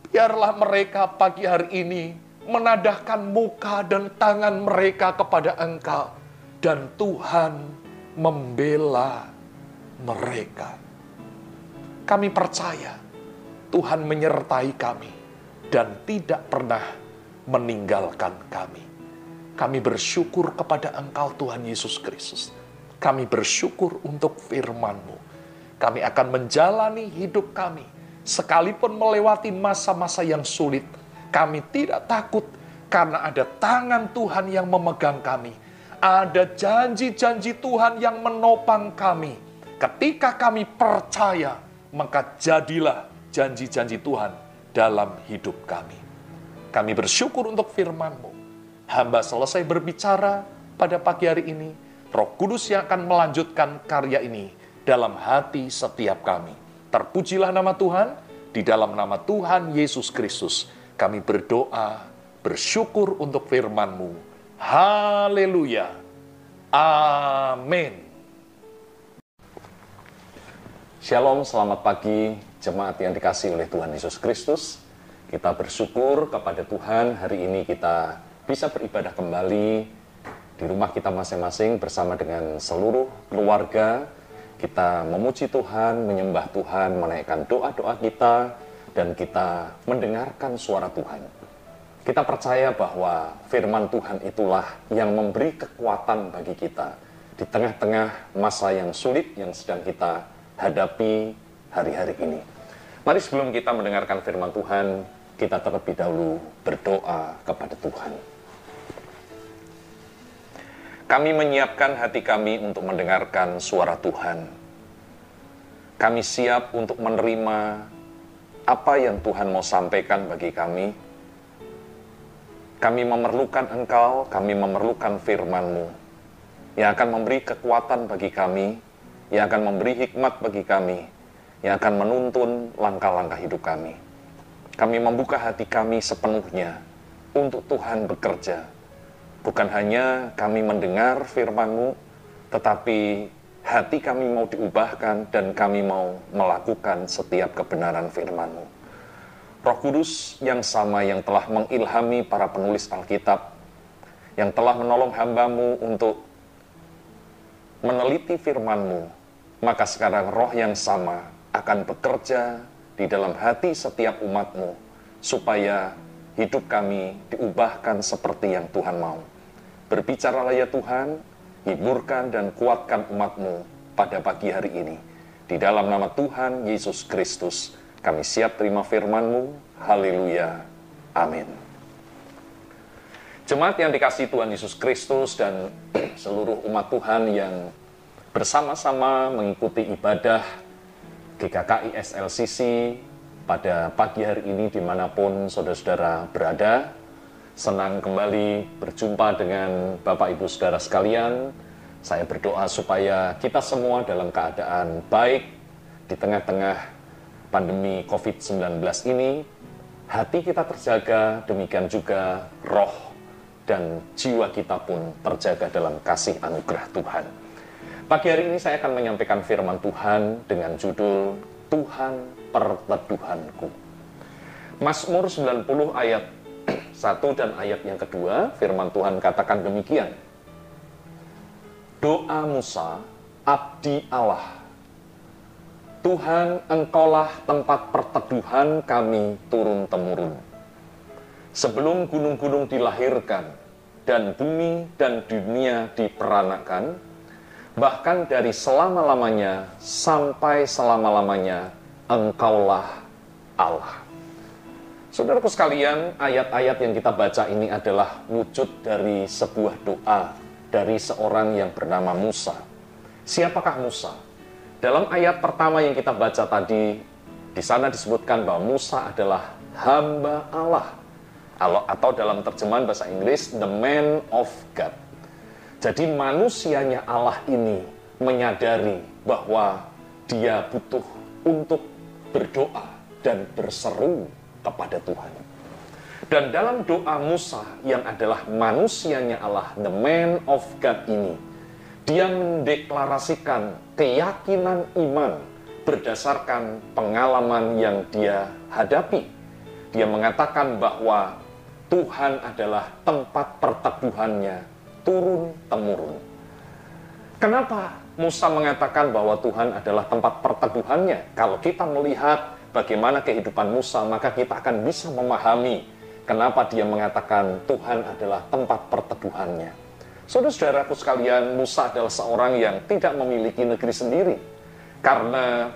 biarlah mereka pagi hari ini menadahkan muka dan tangan mereka kepada Engkau, dan Tuhan membela mereka. Kami percaya Tuhan menyertai kami dan tidak pernah meninggalkan kami. Kami bersyukur kepada Engkau Tuhan Yesus Kristus. Kami bersyukur untuk firman-Mu. Kami akan menjalani hidup kami sekalipun melewati masa-masa yang sulit. Kami tidak takut karena ada tangan Tuhan yang memegang kami. Ada janji-janji Tuhan yang menopang kami. Ketika kami percaya, maka jadilah janji-janji Tuhan dalam hidup kami. Kami bersyukur untuk firman-Mu. Hamba selesai berbicara pada pagi hari ini, Roh Kudus yang akan melanjutkan karya ini dalam hati setiap kami. Terpujilah nama Tuhan, di dalam nama Tuhan Yesus Kristus, kami berdoa, bersyukur untuk firman-Mu. Haleluya. Amin. Shalom, selamat pagi jemaat yang dikasih oleh Tuhan Yesus Kristus. Kita bersyukur kepada Tuhan hari ini kita bisa beribadah kembali di rumah kita masing-masing bersama dengan seluruh keluarga. Kita memuji Tuhan, menyembah Tuhan, menaikkan doa-doa kita, dan kita mendengarkan suara Tuhan. Kita percaya bahwa firman Tuhan itulah yang memberi kekuatan bagi kita di tengah-tengah masa yang sulit yang sedang kita hadapi hari-hari ini. Mari sebelum kita mendengarkan firman Tuhan, kita terlebih dahulu berdoa kepada Tuhan. Kami menyiapkan hati kami untuk mendengarkan suara Tuhan. Kami siap untuk menerima apa yang Tuhan mau sampaikan bagi kami. Kami memerlukan Engkau, kami memerlukan firman-Mu yang akan memberi kekuatan bagi kami, yang akan memberi hikmat bagi kami, yang akan menuntun langkah-langkah hidup kami. Kami membuka hati kami sepenuhnya untuk Tuhan bekerja. Bukan hanya kami mendengar firman-Mu, tetapi hati kami mau diubahkan dan kami mau melakukan setiap kebenaran firman-Mu. Roh Kudus yang sama yang telah mengilhami para penulis Alkitab, yang telah menolong hambamu untuk meneliti firman-Mu, maka sekarang roh yang sama akan bekerja di dalam hati setiap umatmu, supaya hidup kami diubahkan seperti yang Tuhan mau. Berbicaralah ya Tuhan, hiburkan dan kuatkan umatmu pada pagi hari ini. Di dalam nama Tuhan Yesus Kristus, kami siap terima firman-Mu. Haleluya. Amin. Jemaat yang dikasih Tuhan Yesus Kristus dan [clears throat] seluruh umat Tuhan yang bersama-sama mengikuti ibadah GKKI SLCC pada pagi hari ini di mana pun saudara-saudara berada. Senang kembali berjumpa dengan Bapak Ibu Saudara sekalian. Saya berdoa supaya kita semua dalam keadaan baik di tengah-tengah pandemi COVID-19 ini. Hati kita terjaga, demikian juga roh dan jiwa kita pun terjaga dalam kasih anugerah Tuhan. Pagi hari ini saya akan menyampaikan firman Tuhan dengan judul Tuhan Perteduhanku. Mazmur 90 ayat 1 dan ayat yang kedua, firman Tuhan katakan demikian. Doa Musa, abdi Allah. Tuhan, engkaulah tempat perteduhan kami turun-temurun. Sebelum gunung-gunung dilahirkan, dan bumi dan dunia diperanakan, bahkan dari selama-lamanya sampai selama-lamanya engkaulah Allah. Saudaraku sekalian, ayat-ayat yang kita baca ini adalah wujud dari sebuah doa dari seorang yang bernama Musa. Siapakah Musa? Dalam ayat pertama yang kita baca tadi, di sana disebutkan bahwa Musa adalah hamba Allah. Atau dalam terjemahan bahasa Inggris, the man of God. Jadi manusianya Allah ini menyadari bahwa dia butuh untuk berdoa dan berseru kepada Tuhan. Dan dalam doa Musa yang adalah manusianya Allah, the man of God ini, dia mendeklarasikan keyakinan iman berdasarkan pengalaman yang dia hadapi. Dia mengatakan bahwa Tuhan adalah tempat perteduhannya turun-temurun. Kenapa Musa mengatakan bahwa Tuhan adalah tempat perteduhannya? Kalau kita melihat bagaimana kehidupan Musa, maka kita akan bisa memahami kenapa dia mengatakan Tuhan adalah tempat perteduhannya. Saudara-saudaraku sekalian, Musa adalah seorang yang tidak memiliki negeri sendiri. Karena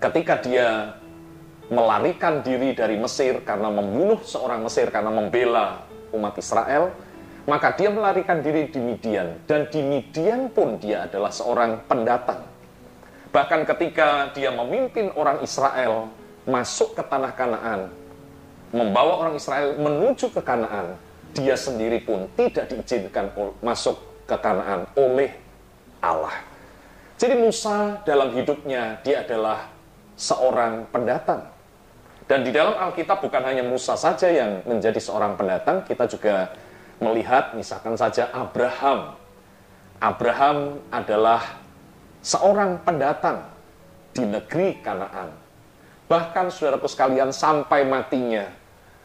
ketika dia melarikan diri dari Mesir karena membunuh seorang Mesir karena membela umat Israel, maka dia melarikan diri di Midian dan di Midian pun dia adalah seorang pendatang. Bahkan ketika dia memimpin orang Israel masuk ke tanah Kanaan, membawa orang Israel menuju ke Kanaan, dia sendiri pun tidak diizinkan masuk ke Kanaan oleh Allah. Jadi Musa dalam hidupnya dia adalah seorang pendatang. Dan di dalam Alkitab bukan hanya Musa saja yang menjadi seorang pendatang, kita juga melihat misalkan saja Abraham. Abraham adalah seorang pendatang di negeri Kanaan. Bahkan saudaraku sekalian sampai matinya,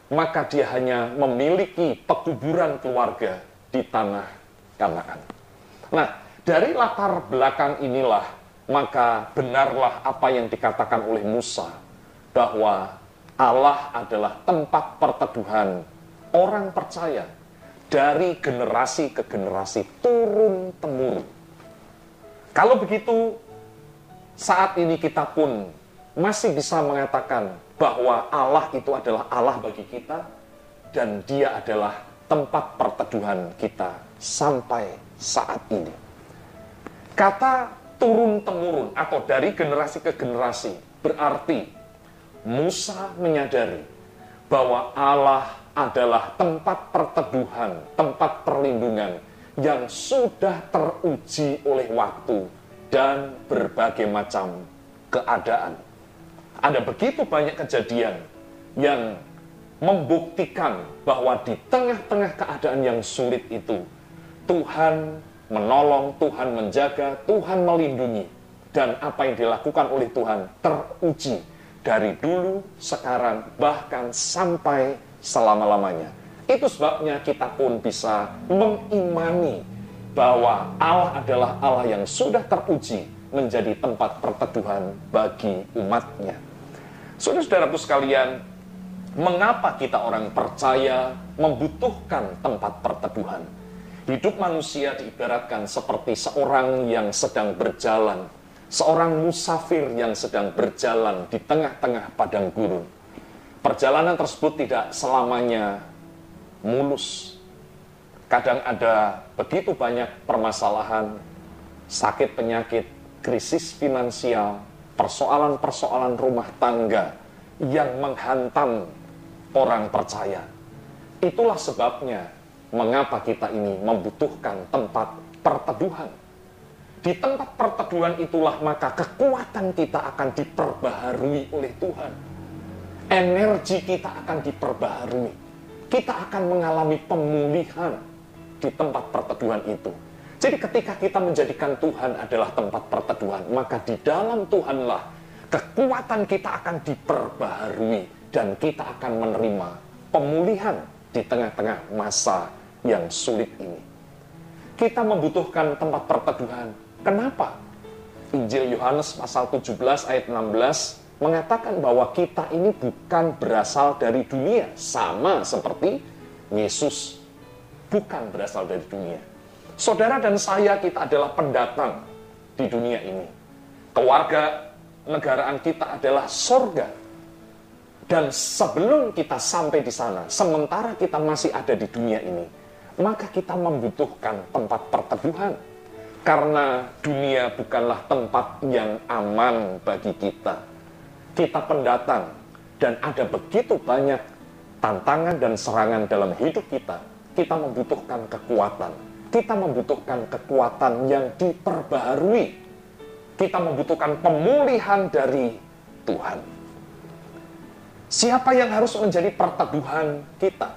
maka dia hanya memiliki pekuburan keluarga di tanah Kanaan. Nah, dari latar belakang inilah, maka benarlah apa yang dikatakan oleh Musa, bahwa Allah adalah tempat perteduhan orang percaya dari generasi ke generasi turun temurun. Kalau begitu, saat ini kita pun masih bisa mengatakan bahwa Allah itu adalah Allah bagi kita dan dia adalah tempat perteduhan kita sampai saat ini. Kata turun temurun atau dari generasi ke generasi berarti Musa menyadari bahwa Allah adalah tempat perteduhan, tempat perlindungan yang sudah teruji oleh waktu dan berbagai macam keadaan. Ada begitu banyak kejadian yang membuktikan bahwa di tengah-tengah keadaan yang sulit itu, Tuhan menolong, Tuhan menjaga, Tuhan melindungi, dan apa yang dilakukan oleh Tuhan teruji dari dulu, sekarang, bahkan sampai selama-lamanya. Itu sebabnya kita pun bisa mengimani bahwa Allah adalah Allah yang sudah teruji menjadi tempat perteduhan bagi umatnya. Saudara-saudaraku sekalian, mengapa kita orang percaya membutuhkan tempat perteduhan? Hidup manusia diibaratkan seperti seorang yang sedang berjalan seorang musafir yang sedang berjalan di tengah-tengah padang gurun. Perjalanan tersebut tidak selamanya mulus. Kadang ada begitu banyak permasalahan, sakit penyakit, krisis finansial, persoalan-persoalan rumah tangga yang menghantam orang percaya. Itulah sebabnya mengapa kita ini membutuhkan tempat perteduhan di tempat perteduhan itulah maka kekuatan kita akan diperbaharui oleh Tuhan. Energi kita akan diperbaharui. Kita akan mengalami pemulihan di tempat perteduhan itu. Jadi ketika kita menjadikan Tuhan adalah tempat perteduhan, maka di dalam Tuhanlah kekuatan kita akan diperbaharui dan kita akan menerima pemulihan di tengah-tengah masa yang sulit ini. Kita membutuhkan tempat perteduhan Kenapa? Injil Yohanes pasal 17 ayat 16 mengatakan bahwa kita ini bukan berasal dari dunia, sama seperti Yesus bukan berasal dari dunia. Saudara dan saya kita adalah pendatang di dunia ini. Keluarga negaraan kita adalah sorga. Dan sebelum kita sampai di sana, sementara kita masih ada di dunia ini, maka kita membutuhkan tempat perteduhan karena dunia bukanlah tempat yang aman bagi kita. Kita pendatang dan ada begitu banyak tantangan dan serangan dalam hidup kita. Kita membutuhkan kekuatan. Kita membutuhkan kekuatan yang diperbaharui. Kita membutuhkan pemulihan dari Tuhan. Siapa yang harus menjadi perteduhan kita?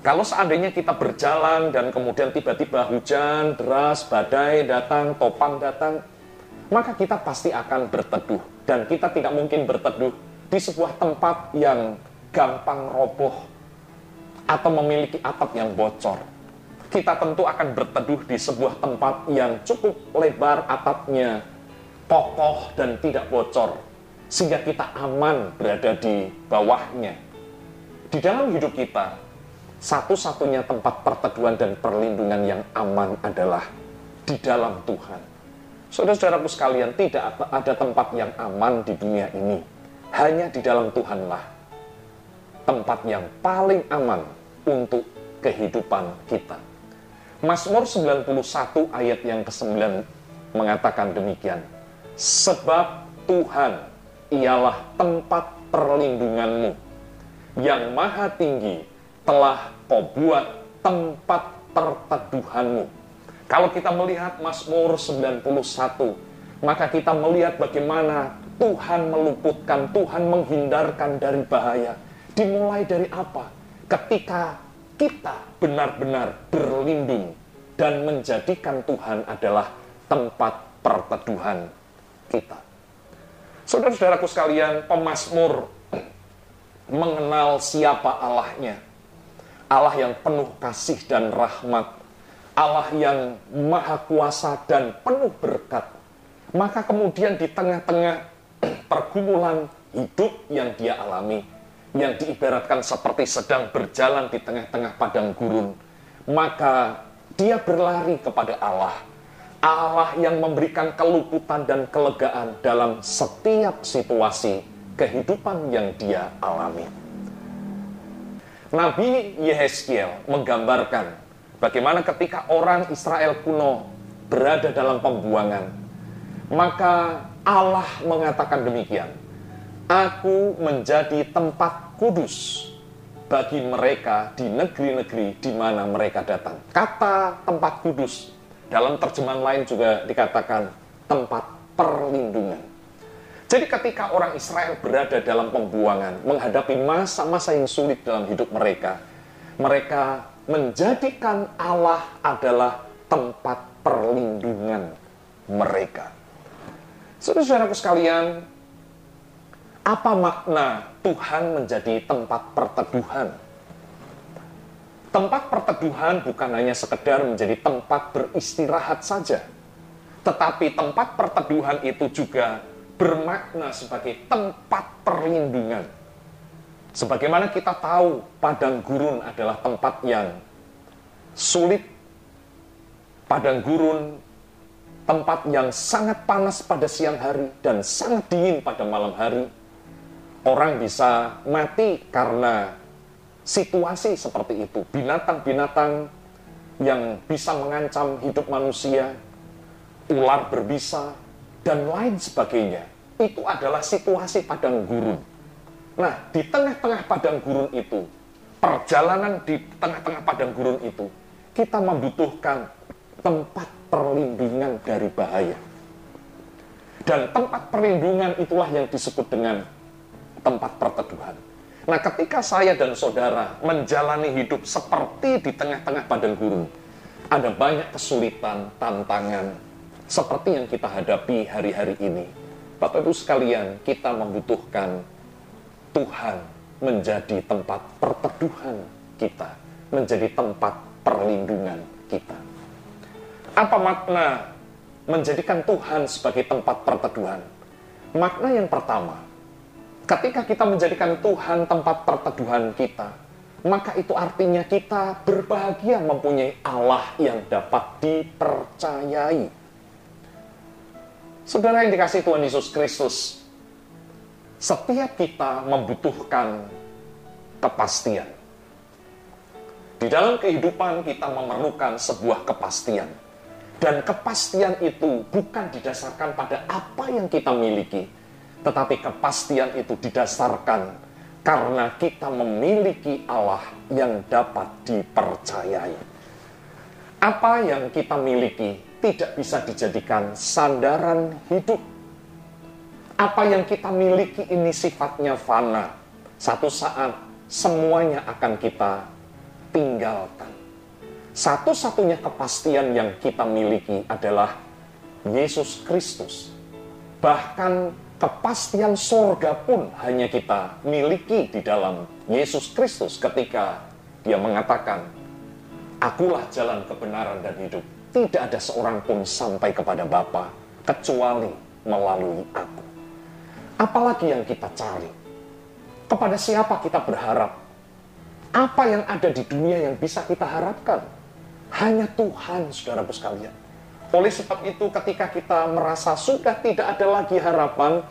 Kalau seandainya kita berjalan dan kemudian tiba-tiba hujan, deras, badai datang, topang datang, maka kita pasti akan berteduh. Dan kita tidak mungkin berteduh di sebuah tempat yang gampang roboh atau memiliki atap yang bocor. Kita tentu akan berteduh di sebuah tempat yang cukup lebar atapnya, kokoh dan tidak bocor, sehingga kita aman berada di bawahnya. Di dalam hidup kita, satu-satunya tempat perteduhan dan perlindungan yang aman adalah di dalam Tuhan. Saudara-saudaraku sekalian, tidak ada tempat yang aman di dunia ini. Hanya di dalam Tuhanlah tempat yang paling aman untuk kehidupan kita. Mazmur 91 ayat yang ke-9 mengatakan demikian. Sebab Tuhan ialah tempat perlindunganmu yang maha tinggi telah kau buat tempat perteduhanmu kalau kita melihat Mazmur 91, maka kita melihat bagaimana Tuhan meluputkan, Tuhan menghindarkan dari bahaya. Dimulai dari apa? Ketika kita benar-benar berlindung dan menjadikan Tuhan adalah tempat perteduhan kita. Saudara-saudaraku sekalian, pemazmur mengenal siapa Allahnya. Allah yang penuh kasih dan rahmat Allah yang maha kuasa dan penuh berkat. Maka kemudian di tengah-tengah [clears throat] pergumulan hidup yang dia alami, yang diibaratkan seperti sedang berjalan di tengah-tengah padang gurun, maka dia berlari kepada Allah. Allah yang memberikan keluputan dan kelegaan dalam setiap situasi kehidupan yang dia alami. Nabi Yehezkiel menggambarkan Bagaimana ketika orang Israel kuno berada dalam pembuangan, maka Allah mengatakan demikian, Aku menjadi tempat kudus bagi mereka di negeri-negeri di mana mereka datang. Kata tempat kudus dalam terjemahan lain juga dikatakan tempat perlindungan. Jadi ketika orang Israel berada dalam pembuangan, menghadapi masa-masa yang sulit dalam hidup mereka, mereka menjadikan Allah adalah tempat perlindungan mereka. Saudara-saudaraku sekalian, apa makna Tuhan menjadi tempat perteduhan? Tempat perteduhan bukan hanya sekedar menjadi tempat beristirahat saja, tetapi tempat perteduhan itu juga bermakna sebagai tempat perlindungan Sebagaimana kita tahu, padang gurun adalah tempat yang sulit. Padang gurun tempat yang sangat panas pada siang hari dan sangat dingin pada malam hari. Orang bisa mati karena situasi seperti itu. Binatang-binatang yang bisa mengancam hidup manusia, ular berbisa, dan lain sebagainya. Itu adalah situasi padang gurun. Nah, di tengah-tengah padang gurun itu, perjalanan di tengah-tengah padang gurun itu, kita membutuhkan tempat perlindungan dari bahaya. Dan tempat perlindungan itulah yang disebut dengan tempat perteduhan. Nah, ketika saya dan saudara menjalani hidup seperti di tengah-tengah padang gurun, ada banyak kesulitan, tantangan, seperti yang kita hadapi hari-hari ini. Bapak Ibu sekalian, kita membutuhkan Tuhan menjadi tempat perteduhan kita, menjadi tempat perlindungan kita. Apa makna menjadikan Tuhan sebagai tempat perteduhan? Makna yang pertama, ketika kita menjadikan Tuhan tempat perteduhan kita, maka itu artinya kita berbahagia mempunyai Allah yang dapat dipercayai. Saudara yang dikasih Tuhan Yesus Kristus, setiap kita membutuhkan kepastian. Di dalam kehidupan kita memerlukan sebuah kepastian. Dan kepastian itu bukan didasarkan pada apa yang kita miliki, tetapi kepastian itu didasarkan karena kita memiliki Allah yang dapat dipercayai. Apa yang kita miliki tidak bisa dijadikan sandaran hidup apa yang kita miliki ini sifatnya fana. Satu saat semuanya akan kita tinggalkan. Satu-satunya kepastian yang kita miliki adalah Yesus Kristus. Bahkan kepastian sorga pun hanya kita miliki di dalam Yesus Kristus ketika Dia mengatakan, Akulah jalan kebenaran dan hidup. Tidak ada seorang pun sampai kepada Bapa kecuali melalui aku. Apalagi yang kita cari? Kepada siapa kita berharap? Apa yang ada di dunia yang bisa kita harapkan? Hanya Tuhan, saudara sekalian. Oleh sebab itu, ketika kita merasa sudah tidak ada lagi harapan,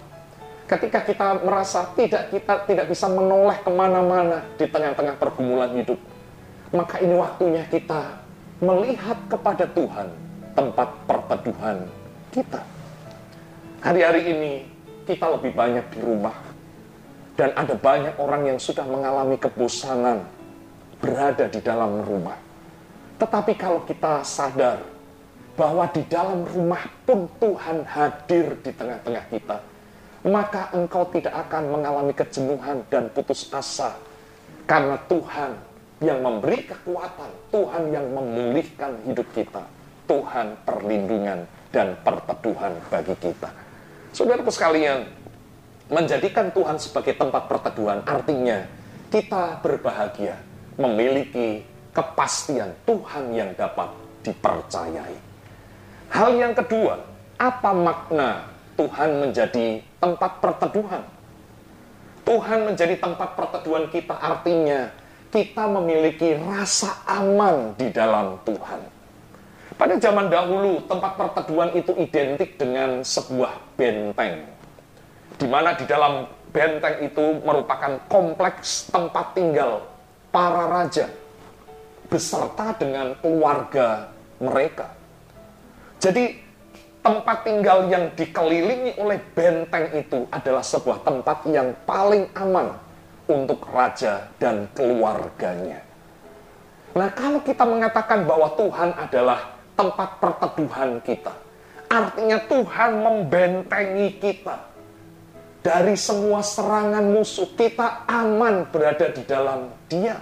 ketika kita merasa tidak kita tidak bisa menoleh ke mana-mana di tengah-tengah pergumulan hidup, maka ini waktunya kita melihat kepada Tuhan tempat perteduhan kita. Hari-hari ini kita lebih banyak di rumah dan ada banyak orang yang sudah mengalami kebosanan berada di dalam rumah. Tetapi kalau kita sadar bahwa di dalam rumah pun Tuhan hadir di tengah-tengah kita, maka engkau tidak akan mengalami kejenuhan dan putus asa. Karena Tuhan yang memberi kekuatan, Tuhan yang memulihkan hidup kita, Tuhan perlindungan dan perteduhan bagi kita. Saudara sekalian, menjadikan Tuhan sebagai tempat perteduhan artinya kita berbahagia memiliki kepastian Tuhan yang dapat dipercayai. Hal yang kedua, apa makna Tuhan menjadi tempat perteduhan. Tuhan menjadi tempat perteduhan kita artinya kita memiliki rasa aman di dalam Tuhan. Pada zaman dahulu, tempat perteduhan itu identik dengan sebuah benteng. Di mana di dalam benteng itu merupakan kompleks tempat tinggal para raja beserta dengan keluarga mereka. Jadi tempat tinggal yang dikelilingi oleh benteng itu adalah sebuah tempat yang paling aman untuk raja dan keluarganya. Nah, kalau kita mengatakan bahwa Tuhan adalah tempat perteduhan kita, artinya Tuhan membentengi kita dari semua serangan musuh. Kita aman berada di dalam Dia.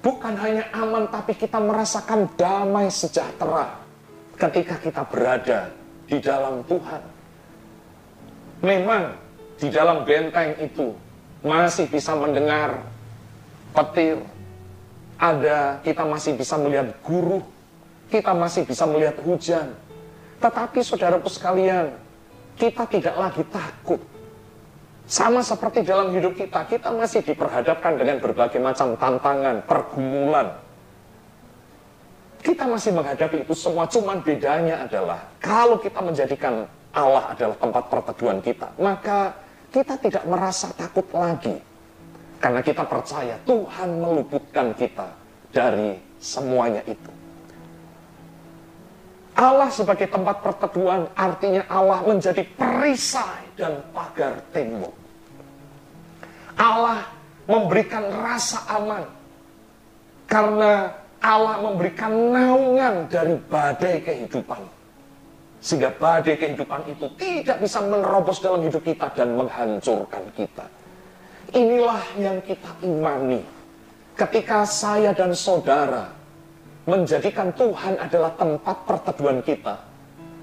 Bukan hanya aman, tapi kita merasakan damai sejahtera ketika kita berada di dalam Tuhan. Memang di dalam benteng itu masih bisa mendengar petir, ada kita masih bisa melihat guru, kita masih bisa melihat hujan. Tetapi saudaraku sekalian, kita tidak lagi takut. Sama seperti dalam hidup kita, kita masih diperhadapkan dengan berbagai macam tantangan, pergumulan, kita masih menghadapi itu semua, cuman bedanya adalah kalau kita menjadikan Allah adalah tempat perteduhan kita, maka kita tidak merasa takut lagi. Karena kita percaya Tuhan meluputkan kita dari semuanya itu. Allah sebagai tempat perteduhan artinya Allah menjadi perisai dan pagar tembok. Allah memberikan rasa aman karena Allah memberikan naungan dari badai kehidupan. Sehingga badai kehidupan itu tidak bisa menerobos dalam hidup kita dan menghancurkan kita. Inilah yang kita imani. Ketika saya dan saudara menjadikan Tuhan adalah tempat perteduhan kita,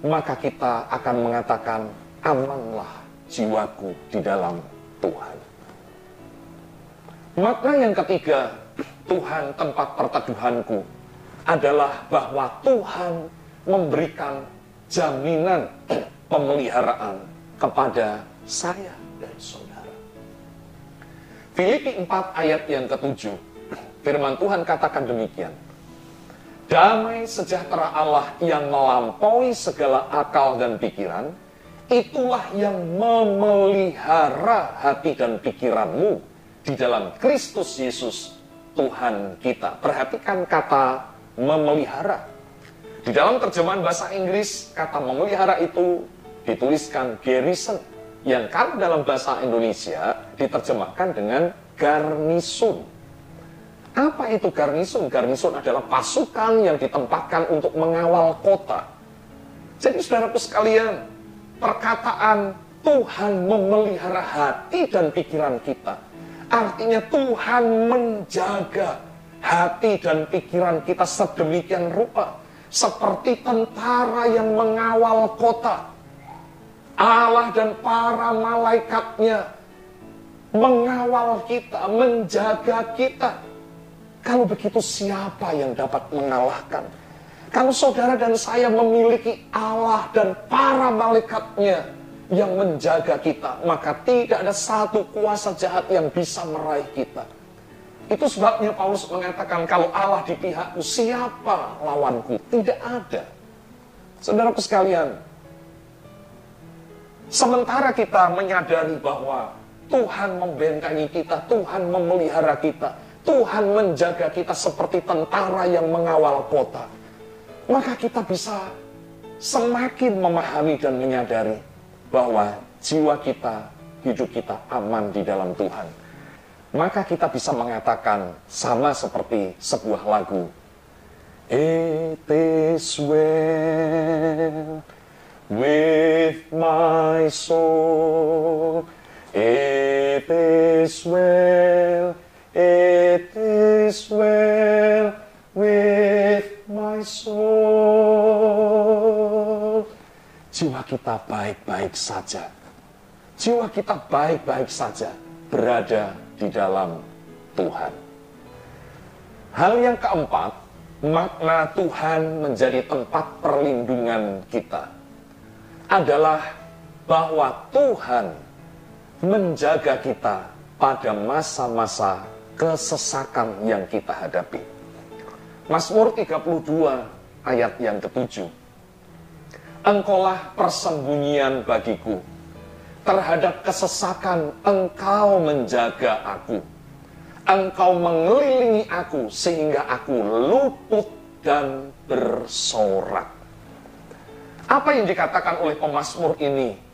maka kita akan mengatakan, amanlah jiwaku di dalam Tuhan. Makna yang ketiga, Tuhan tempat perteduhanku adalah bahwa Tuhan memberikan jaminan pemeliharaan kepada saya dan saudara. Filipi 4 ayat yang ketujuh, firman Tuhan katakan demikian. Damai sejahtera Allah yang melampaui segala akal dan pikiran, itulah yang memelihara hati dan pikiranmu di dalam Kristus Yesus Tuhan kita. Perhatikan kata memelihara. Di dalam terjemahan bahasa Inggris, kata memelihara itu dituliskan garrison. Yang kalau dalam bahasa Indonesia diterjemahkan dengan garnison. Apa itu garnison? Garnison adalah pasukan yang ditempatkan untuk mengawal kota. Jadi saudaraku sekalian, perkataan Tuhan memelihara hati dan pikiran kita Artinya Tuhan menjaga hati dan pikiran kita sedemikian rupa. Seperti tentara yang mengawal kota. Allah dan para malaikatnya mengawal kita, menjaga kita. Kalau begitu siapa yang dapat mengalahkan? Kalau saudara dan saya memiliki Allah dan para malaikatnya yang menjaga kita, maka tidak ada satu kuasa jahat yang bisa meraih kita. Itu sebabnya Paulus mengatakan, kalau Allah di pihakku, siapa lawanku? Tidak ada. Saudaraku sekalian, sementara kita menyadari bahwa Tuhan membentengi kita, Tuhan memelihara kita, Tuhan menjaga kita seperti tentara yang mengawal kota maka kita bisa semakin memahami dan menyadari bahwa jiwa kita, hidup kita aman di dalam Tuhan. Maka kita bisa mengatakan sama seperti sebuah lagu. It is well with my soul. It is well, it is well with my soul. Jiwa kita baik-baik saja. Jiwa kita baik-baik saja berada di dalam Tuhan. Hal yang keempat, makna Tuhan menjadi tempat perlindungan kita adalah bahwa Tuhan menjaga kita pada masa-masa kesesakan yang kita hadapi. Mazmur 32 ayat yang ketujuh. Engkaulah persembunyian bagiku. Terhadap kesesakan engkau menjaga aku. Engkau mengelilingi aku sehingga aku luput dan bersorak. Apa yang dikatakan oleh pemazmur ini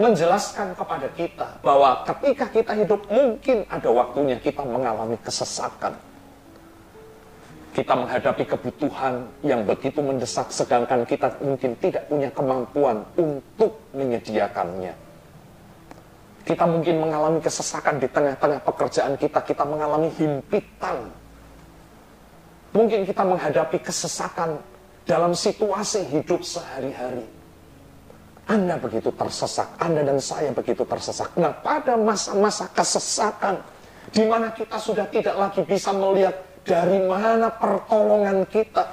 menjelaskan kepada kita bahwa ketika kita hidup mungkin ada waktunya kita mengalami kesesakan kita menghadapi kebutuhan yang begitu mendesak sedangkan kita mungkin tidak punya kemampuan untuk menyediakannya. Kita mungkin mengalami kesesakan di tengah-tengah pekerjaan kita, kita mengalami himpitan. Mungkin kita menghadapi kesesakan dalam situasi hidup sehari-hari. Anda begitu tersesak, Anda dan saya begitu tersesak. Nah, pada masa-masa kesesakan, di mana kita sudah tidak lagi bisa melihat dari mana pertolongan kita?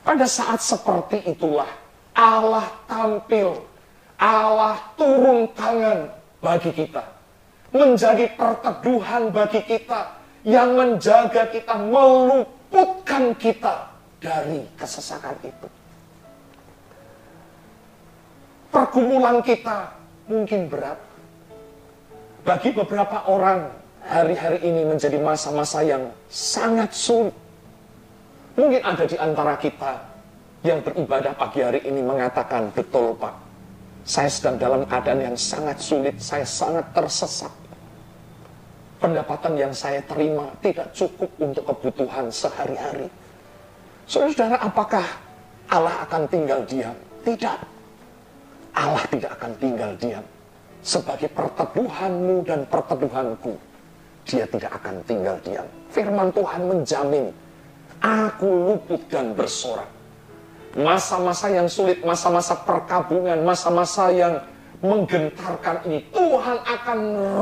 Pada saat seperti itulah Allah tampil, Allah turun tangan bagi kita. Menjadi perteduhan bagi kita yang menjaga kita, meluputkan kita dari kesesakan itu. Pergumulan kita mungkin berat. Bagi beberapa orang, hari-hari ini menjadi masa-masa yang sangat sulit. Mungkin ada di antara kita yang beribadah pagi hari ini mengatakan, betul Pak, saya sedang dalam keadaan yang sangat sulit, saya sangat tersesat. Pendapatan yang saya terima tidak cukup untuk kebutuhan sehari-hari. Saudara, apakah Allah akan tinggal diam? Tidak. Allah tidak akan tinggal diam. Sebagai perteduhanmu dan perteduhanku, dia tidak akan tinggal diam. Firman Tuhan menjamin, aku luput dan bersorak. Masa-masa yang sulit, masa-masa perkabungan, masa-masa yang menggentarkan ini, Tuhan akan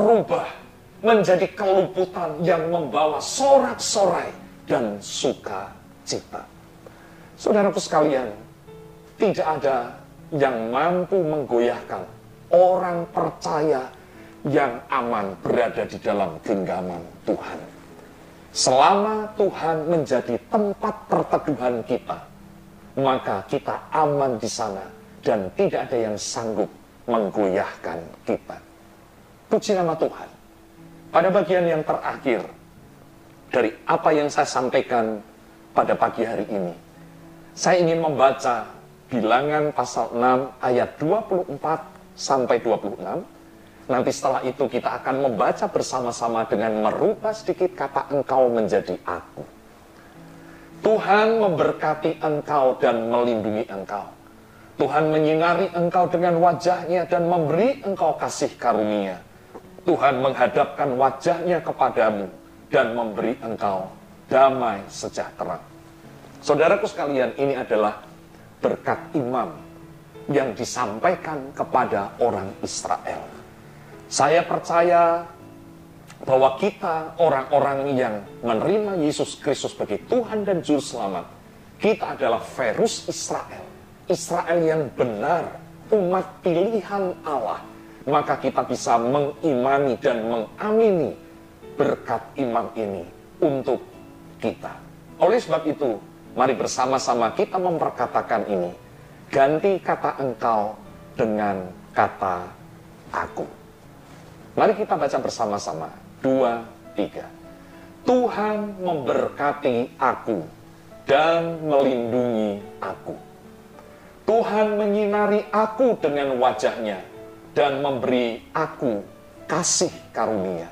rubah menjadi keluputan yang membawa sorak-sorai dan sukacita. Saudaraku sekalian, tidak ada yang mampu menggoyahkan orang percaya yang aman berada di dalam genggaman Tuhan. Selama Tuhan menjadi tempat perteduhan kita, maka kita aman di sana dan tidak ada yang sanggup menggoyahkan kita. Puji nama Tuhan. Pada bagian yang terakhir dari apa yang saya sampaikan pada pagi hari ini, saya ingin membaca bilangan pasal 6 ayat 24 sampai 26 Nanti setelah itu kita akan membaca bersama-sama dengan merubah sedikit kata engkau menjadi aku. Tuhan memberkati engkau dan melindungi engkau. Tuhan menyinari engkau dengan wajahnya dan memberi engkau kasih karunia. Tuhan menghadapkan wajahnya kepadamu dan memberi engkau damai sejahtera. Saudaraku sekalian, ini adalah berkat imam yang disampaikan kepada orang Israel. Saya percaya bahwa kita orang-orang yang menerima Yesus Kristus sebagai Tuhan dan Juru Selamat, kita adalah virus Israel. Israel yang benar, umat pilihan Allah. Maka kita bisa mengimani dan mengamini berkat iman ini untuk kita. Oleh sebab itu, mari bersama-sama kita memperkatakan ini. Ganti kata engkau dengan kata aku. Mari kita baca bersama-sama. Dua, tiga. Tuhan memberkati aku dan melindungi aku. Tuhan menyinari aku dengan wajahnya dan memberi aku kasih karunia.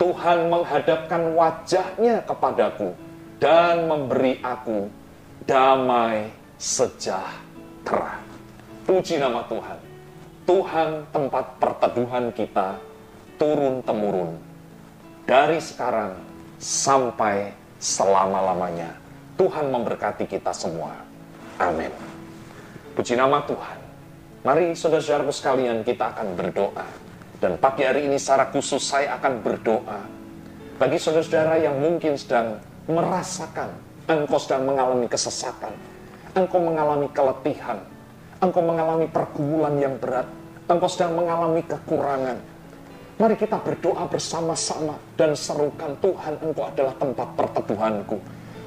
Tuhan menghadapkan wajahnya kepadaku dan memberi aku damai sejahtera. Puji nama Tuhan. Tuhan tempat perteduhan kita turun-temurun. Dari sekarang sampai selama-lamanya. Tuhan memberkati kita semua. Amin. Puji nama Tuhan. Mari saudara-saudaraku sekalian kita akan berdoa. Dan pagi hari ini secara khusus saya akan berdoa. Bagi saudara-saudara yang mungkin sedang merasakan engkau sedang mengalami kesesatan. Engkau mengalami keletihan. Engkau mengalami pergumulan yang berat. Engkau sedang mengalami kekurangan. Mari kita berdoa bersama-sama dan serukan Tuhan engkau adalah tempat perteduhanku.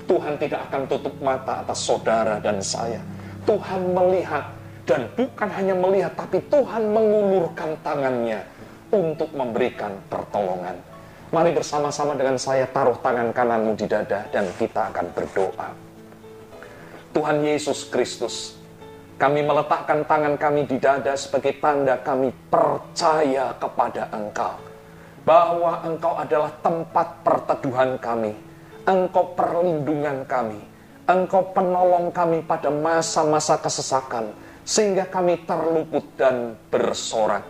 Tuhan tidak akan tutup mata atas saudara dan saya. Tuhan melihat dan bukan hanya melihat tapi Tuhan mengulurkan tangannya untuk memberikan pertolongan. Mari bersama-sama dengan saya taruh tangan kananmu di dada dan kita akan berdoa. Tuhan Yesus Kristus, kami meletakkan tangan kami di dada sebagai tanda kami percaya kepada Engkau. Bahwa Engkau adalah tempat perteduhan kami. Engkau perlindungan kami. Engkau penolong kami pada masa-masa kesesakan. Sehingga kami terluput dan bersorak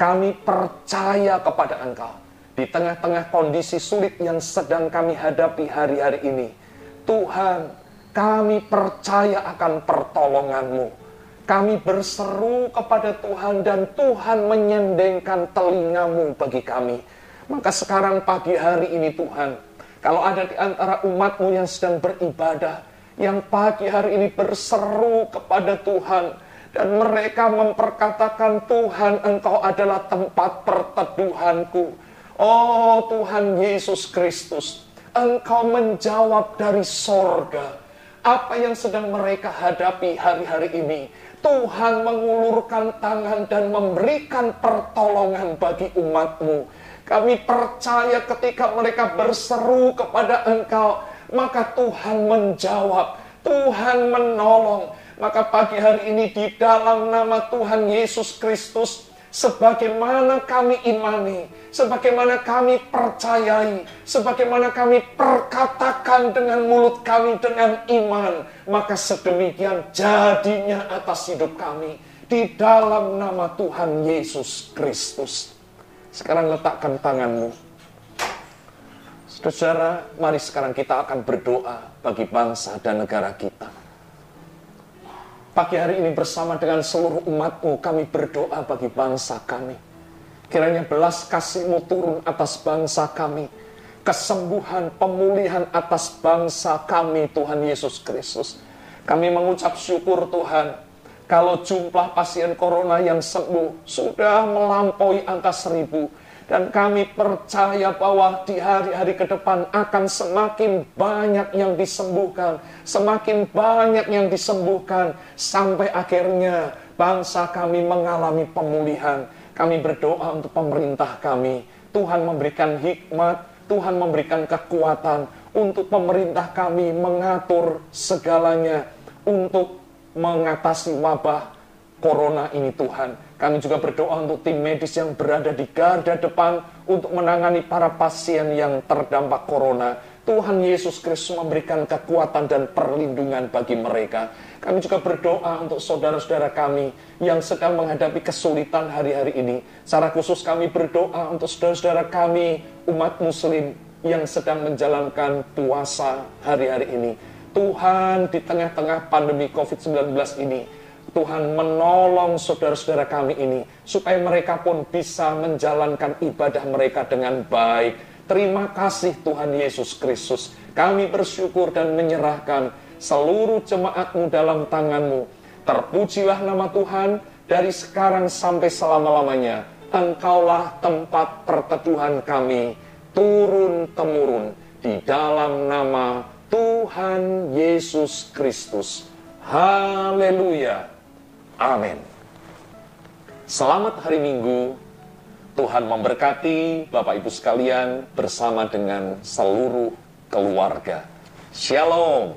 kami percaya kepada Engkau. Di tengah-tengah kondisi sulit yang sedang kami hadapi hari-hari ini. Tuhan, kami percaya akan pertolonganmu. Kami berseru kepada Tuhan dan Tuhan menyendengkan telingamu bagi kami. Maka sekarang pagi hari ini Tuhan, kalau ada di antara umatmu yang sedang beribadah, yang pagi hari ini berseru kepada Tuhan, dan mereka memperkatakan Tuhan engkau adalah tempat perteduhanku. Oh Tuhan Yesus Kristus, engkau menjawab dari sorga. Apa yang sedang mereka hadapi hari-hari ini. Tuhan mengulurkan tangan dan memberikan pertolongan bagi umatmu. Kami percaya ketika mereka berseru kepada engkau, maka Tuhan menjawab, Tuhan menolong, maka pagi hari ini di dalam nama Tuhan Yesus Kristus, sebagaimana kami imani, sebagaimana kami percayai, sebagaimana kami perkatakan dengan mulut kami dengan iman, maka sedemikian jadinya atas hidup kami di dalam nama Tuhan Yesus Kristus. Sekarang letakkan tanganmu. Saudara, mari sekarang kita akan berdoa bagi bangsa dan negara kita. Pagi hari ini bersama dengan seluruh umatmu kami berdoa bagi bangsa kami. Kiranya belas kasihmu turun atas bangsa kami. Kesembuhan, pemulihan atas bangsa kami Tuhan Yesus Kristus. Kami mengucap syukur Tuhan. Kalau jumlah pasien corona yang sembuh sudah melampaui angka seribu dan kami percaya bahwa di hari-hari ke depan akan semakin banyak yang disembuhkan, semakin banyak yang disembuhkan, sampai akhirnya bangsa kami mengalami pemulihan. Kami berdoa untuk pemerintah kami. Tuhan memberikan hikmat, Tuhan memberikan kekuatan untuk pemerintah kami mengatur segalanya untuk mengatasi wabah corona ini Tuhan. Kami juga berdoa untuk tim medis yang berada di garda depan untuk menangani para pasien yang terdampak corona. Tuhan Yesus Kristus memberikan kekuatan dan perlindungan bagi mereka. Kami juga berdoa untuk saudara-saudara kami yang sedang menghadapi kesulitan hari-hari ini. Secara khusus kami berdoa untuk saudara-saudara kami, umat muslim yang sedang menjalankan puasa hari-hari ini. Tuhan di tengah-tengah pandemi COVID-19 ini, Tuhan menolong saudara-saudara kami ini supaya mereka pun bisa menjalankan ibadah mereka dengan baik. Terima kasih Tuhan Yesus Kristus. Kami bersyukur dan menyerahkan seluruh jemaatmu dalam tanganmu. Terpujilah nama Tuhan dari sekarang sampai selama-lamanya. Engkaulah tempat perteduhan kami turun-temurun di dalam nama Tuhan Yesus Kristus. Haleluya. Amin. Selamat hari Minggu. Tuhan memberkati Bapak Ibu sekalian bersama dengan seluruh keluarga. Shalom.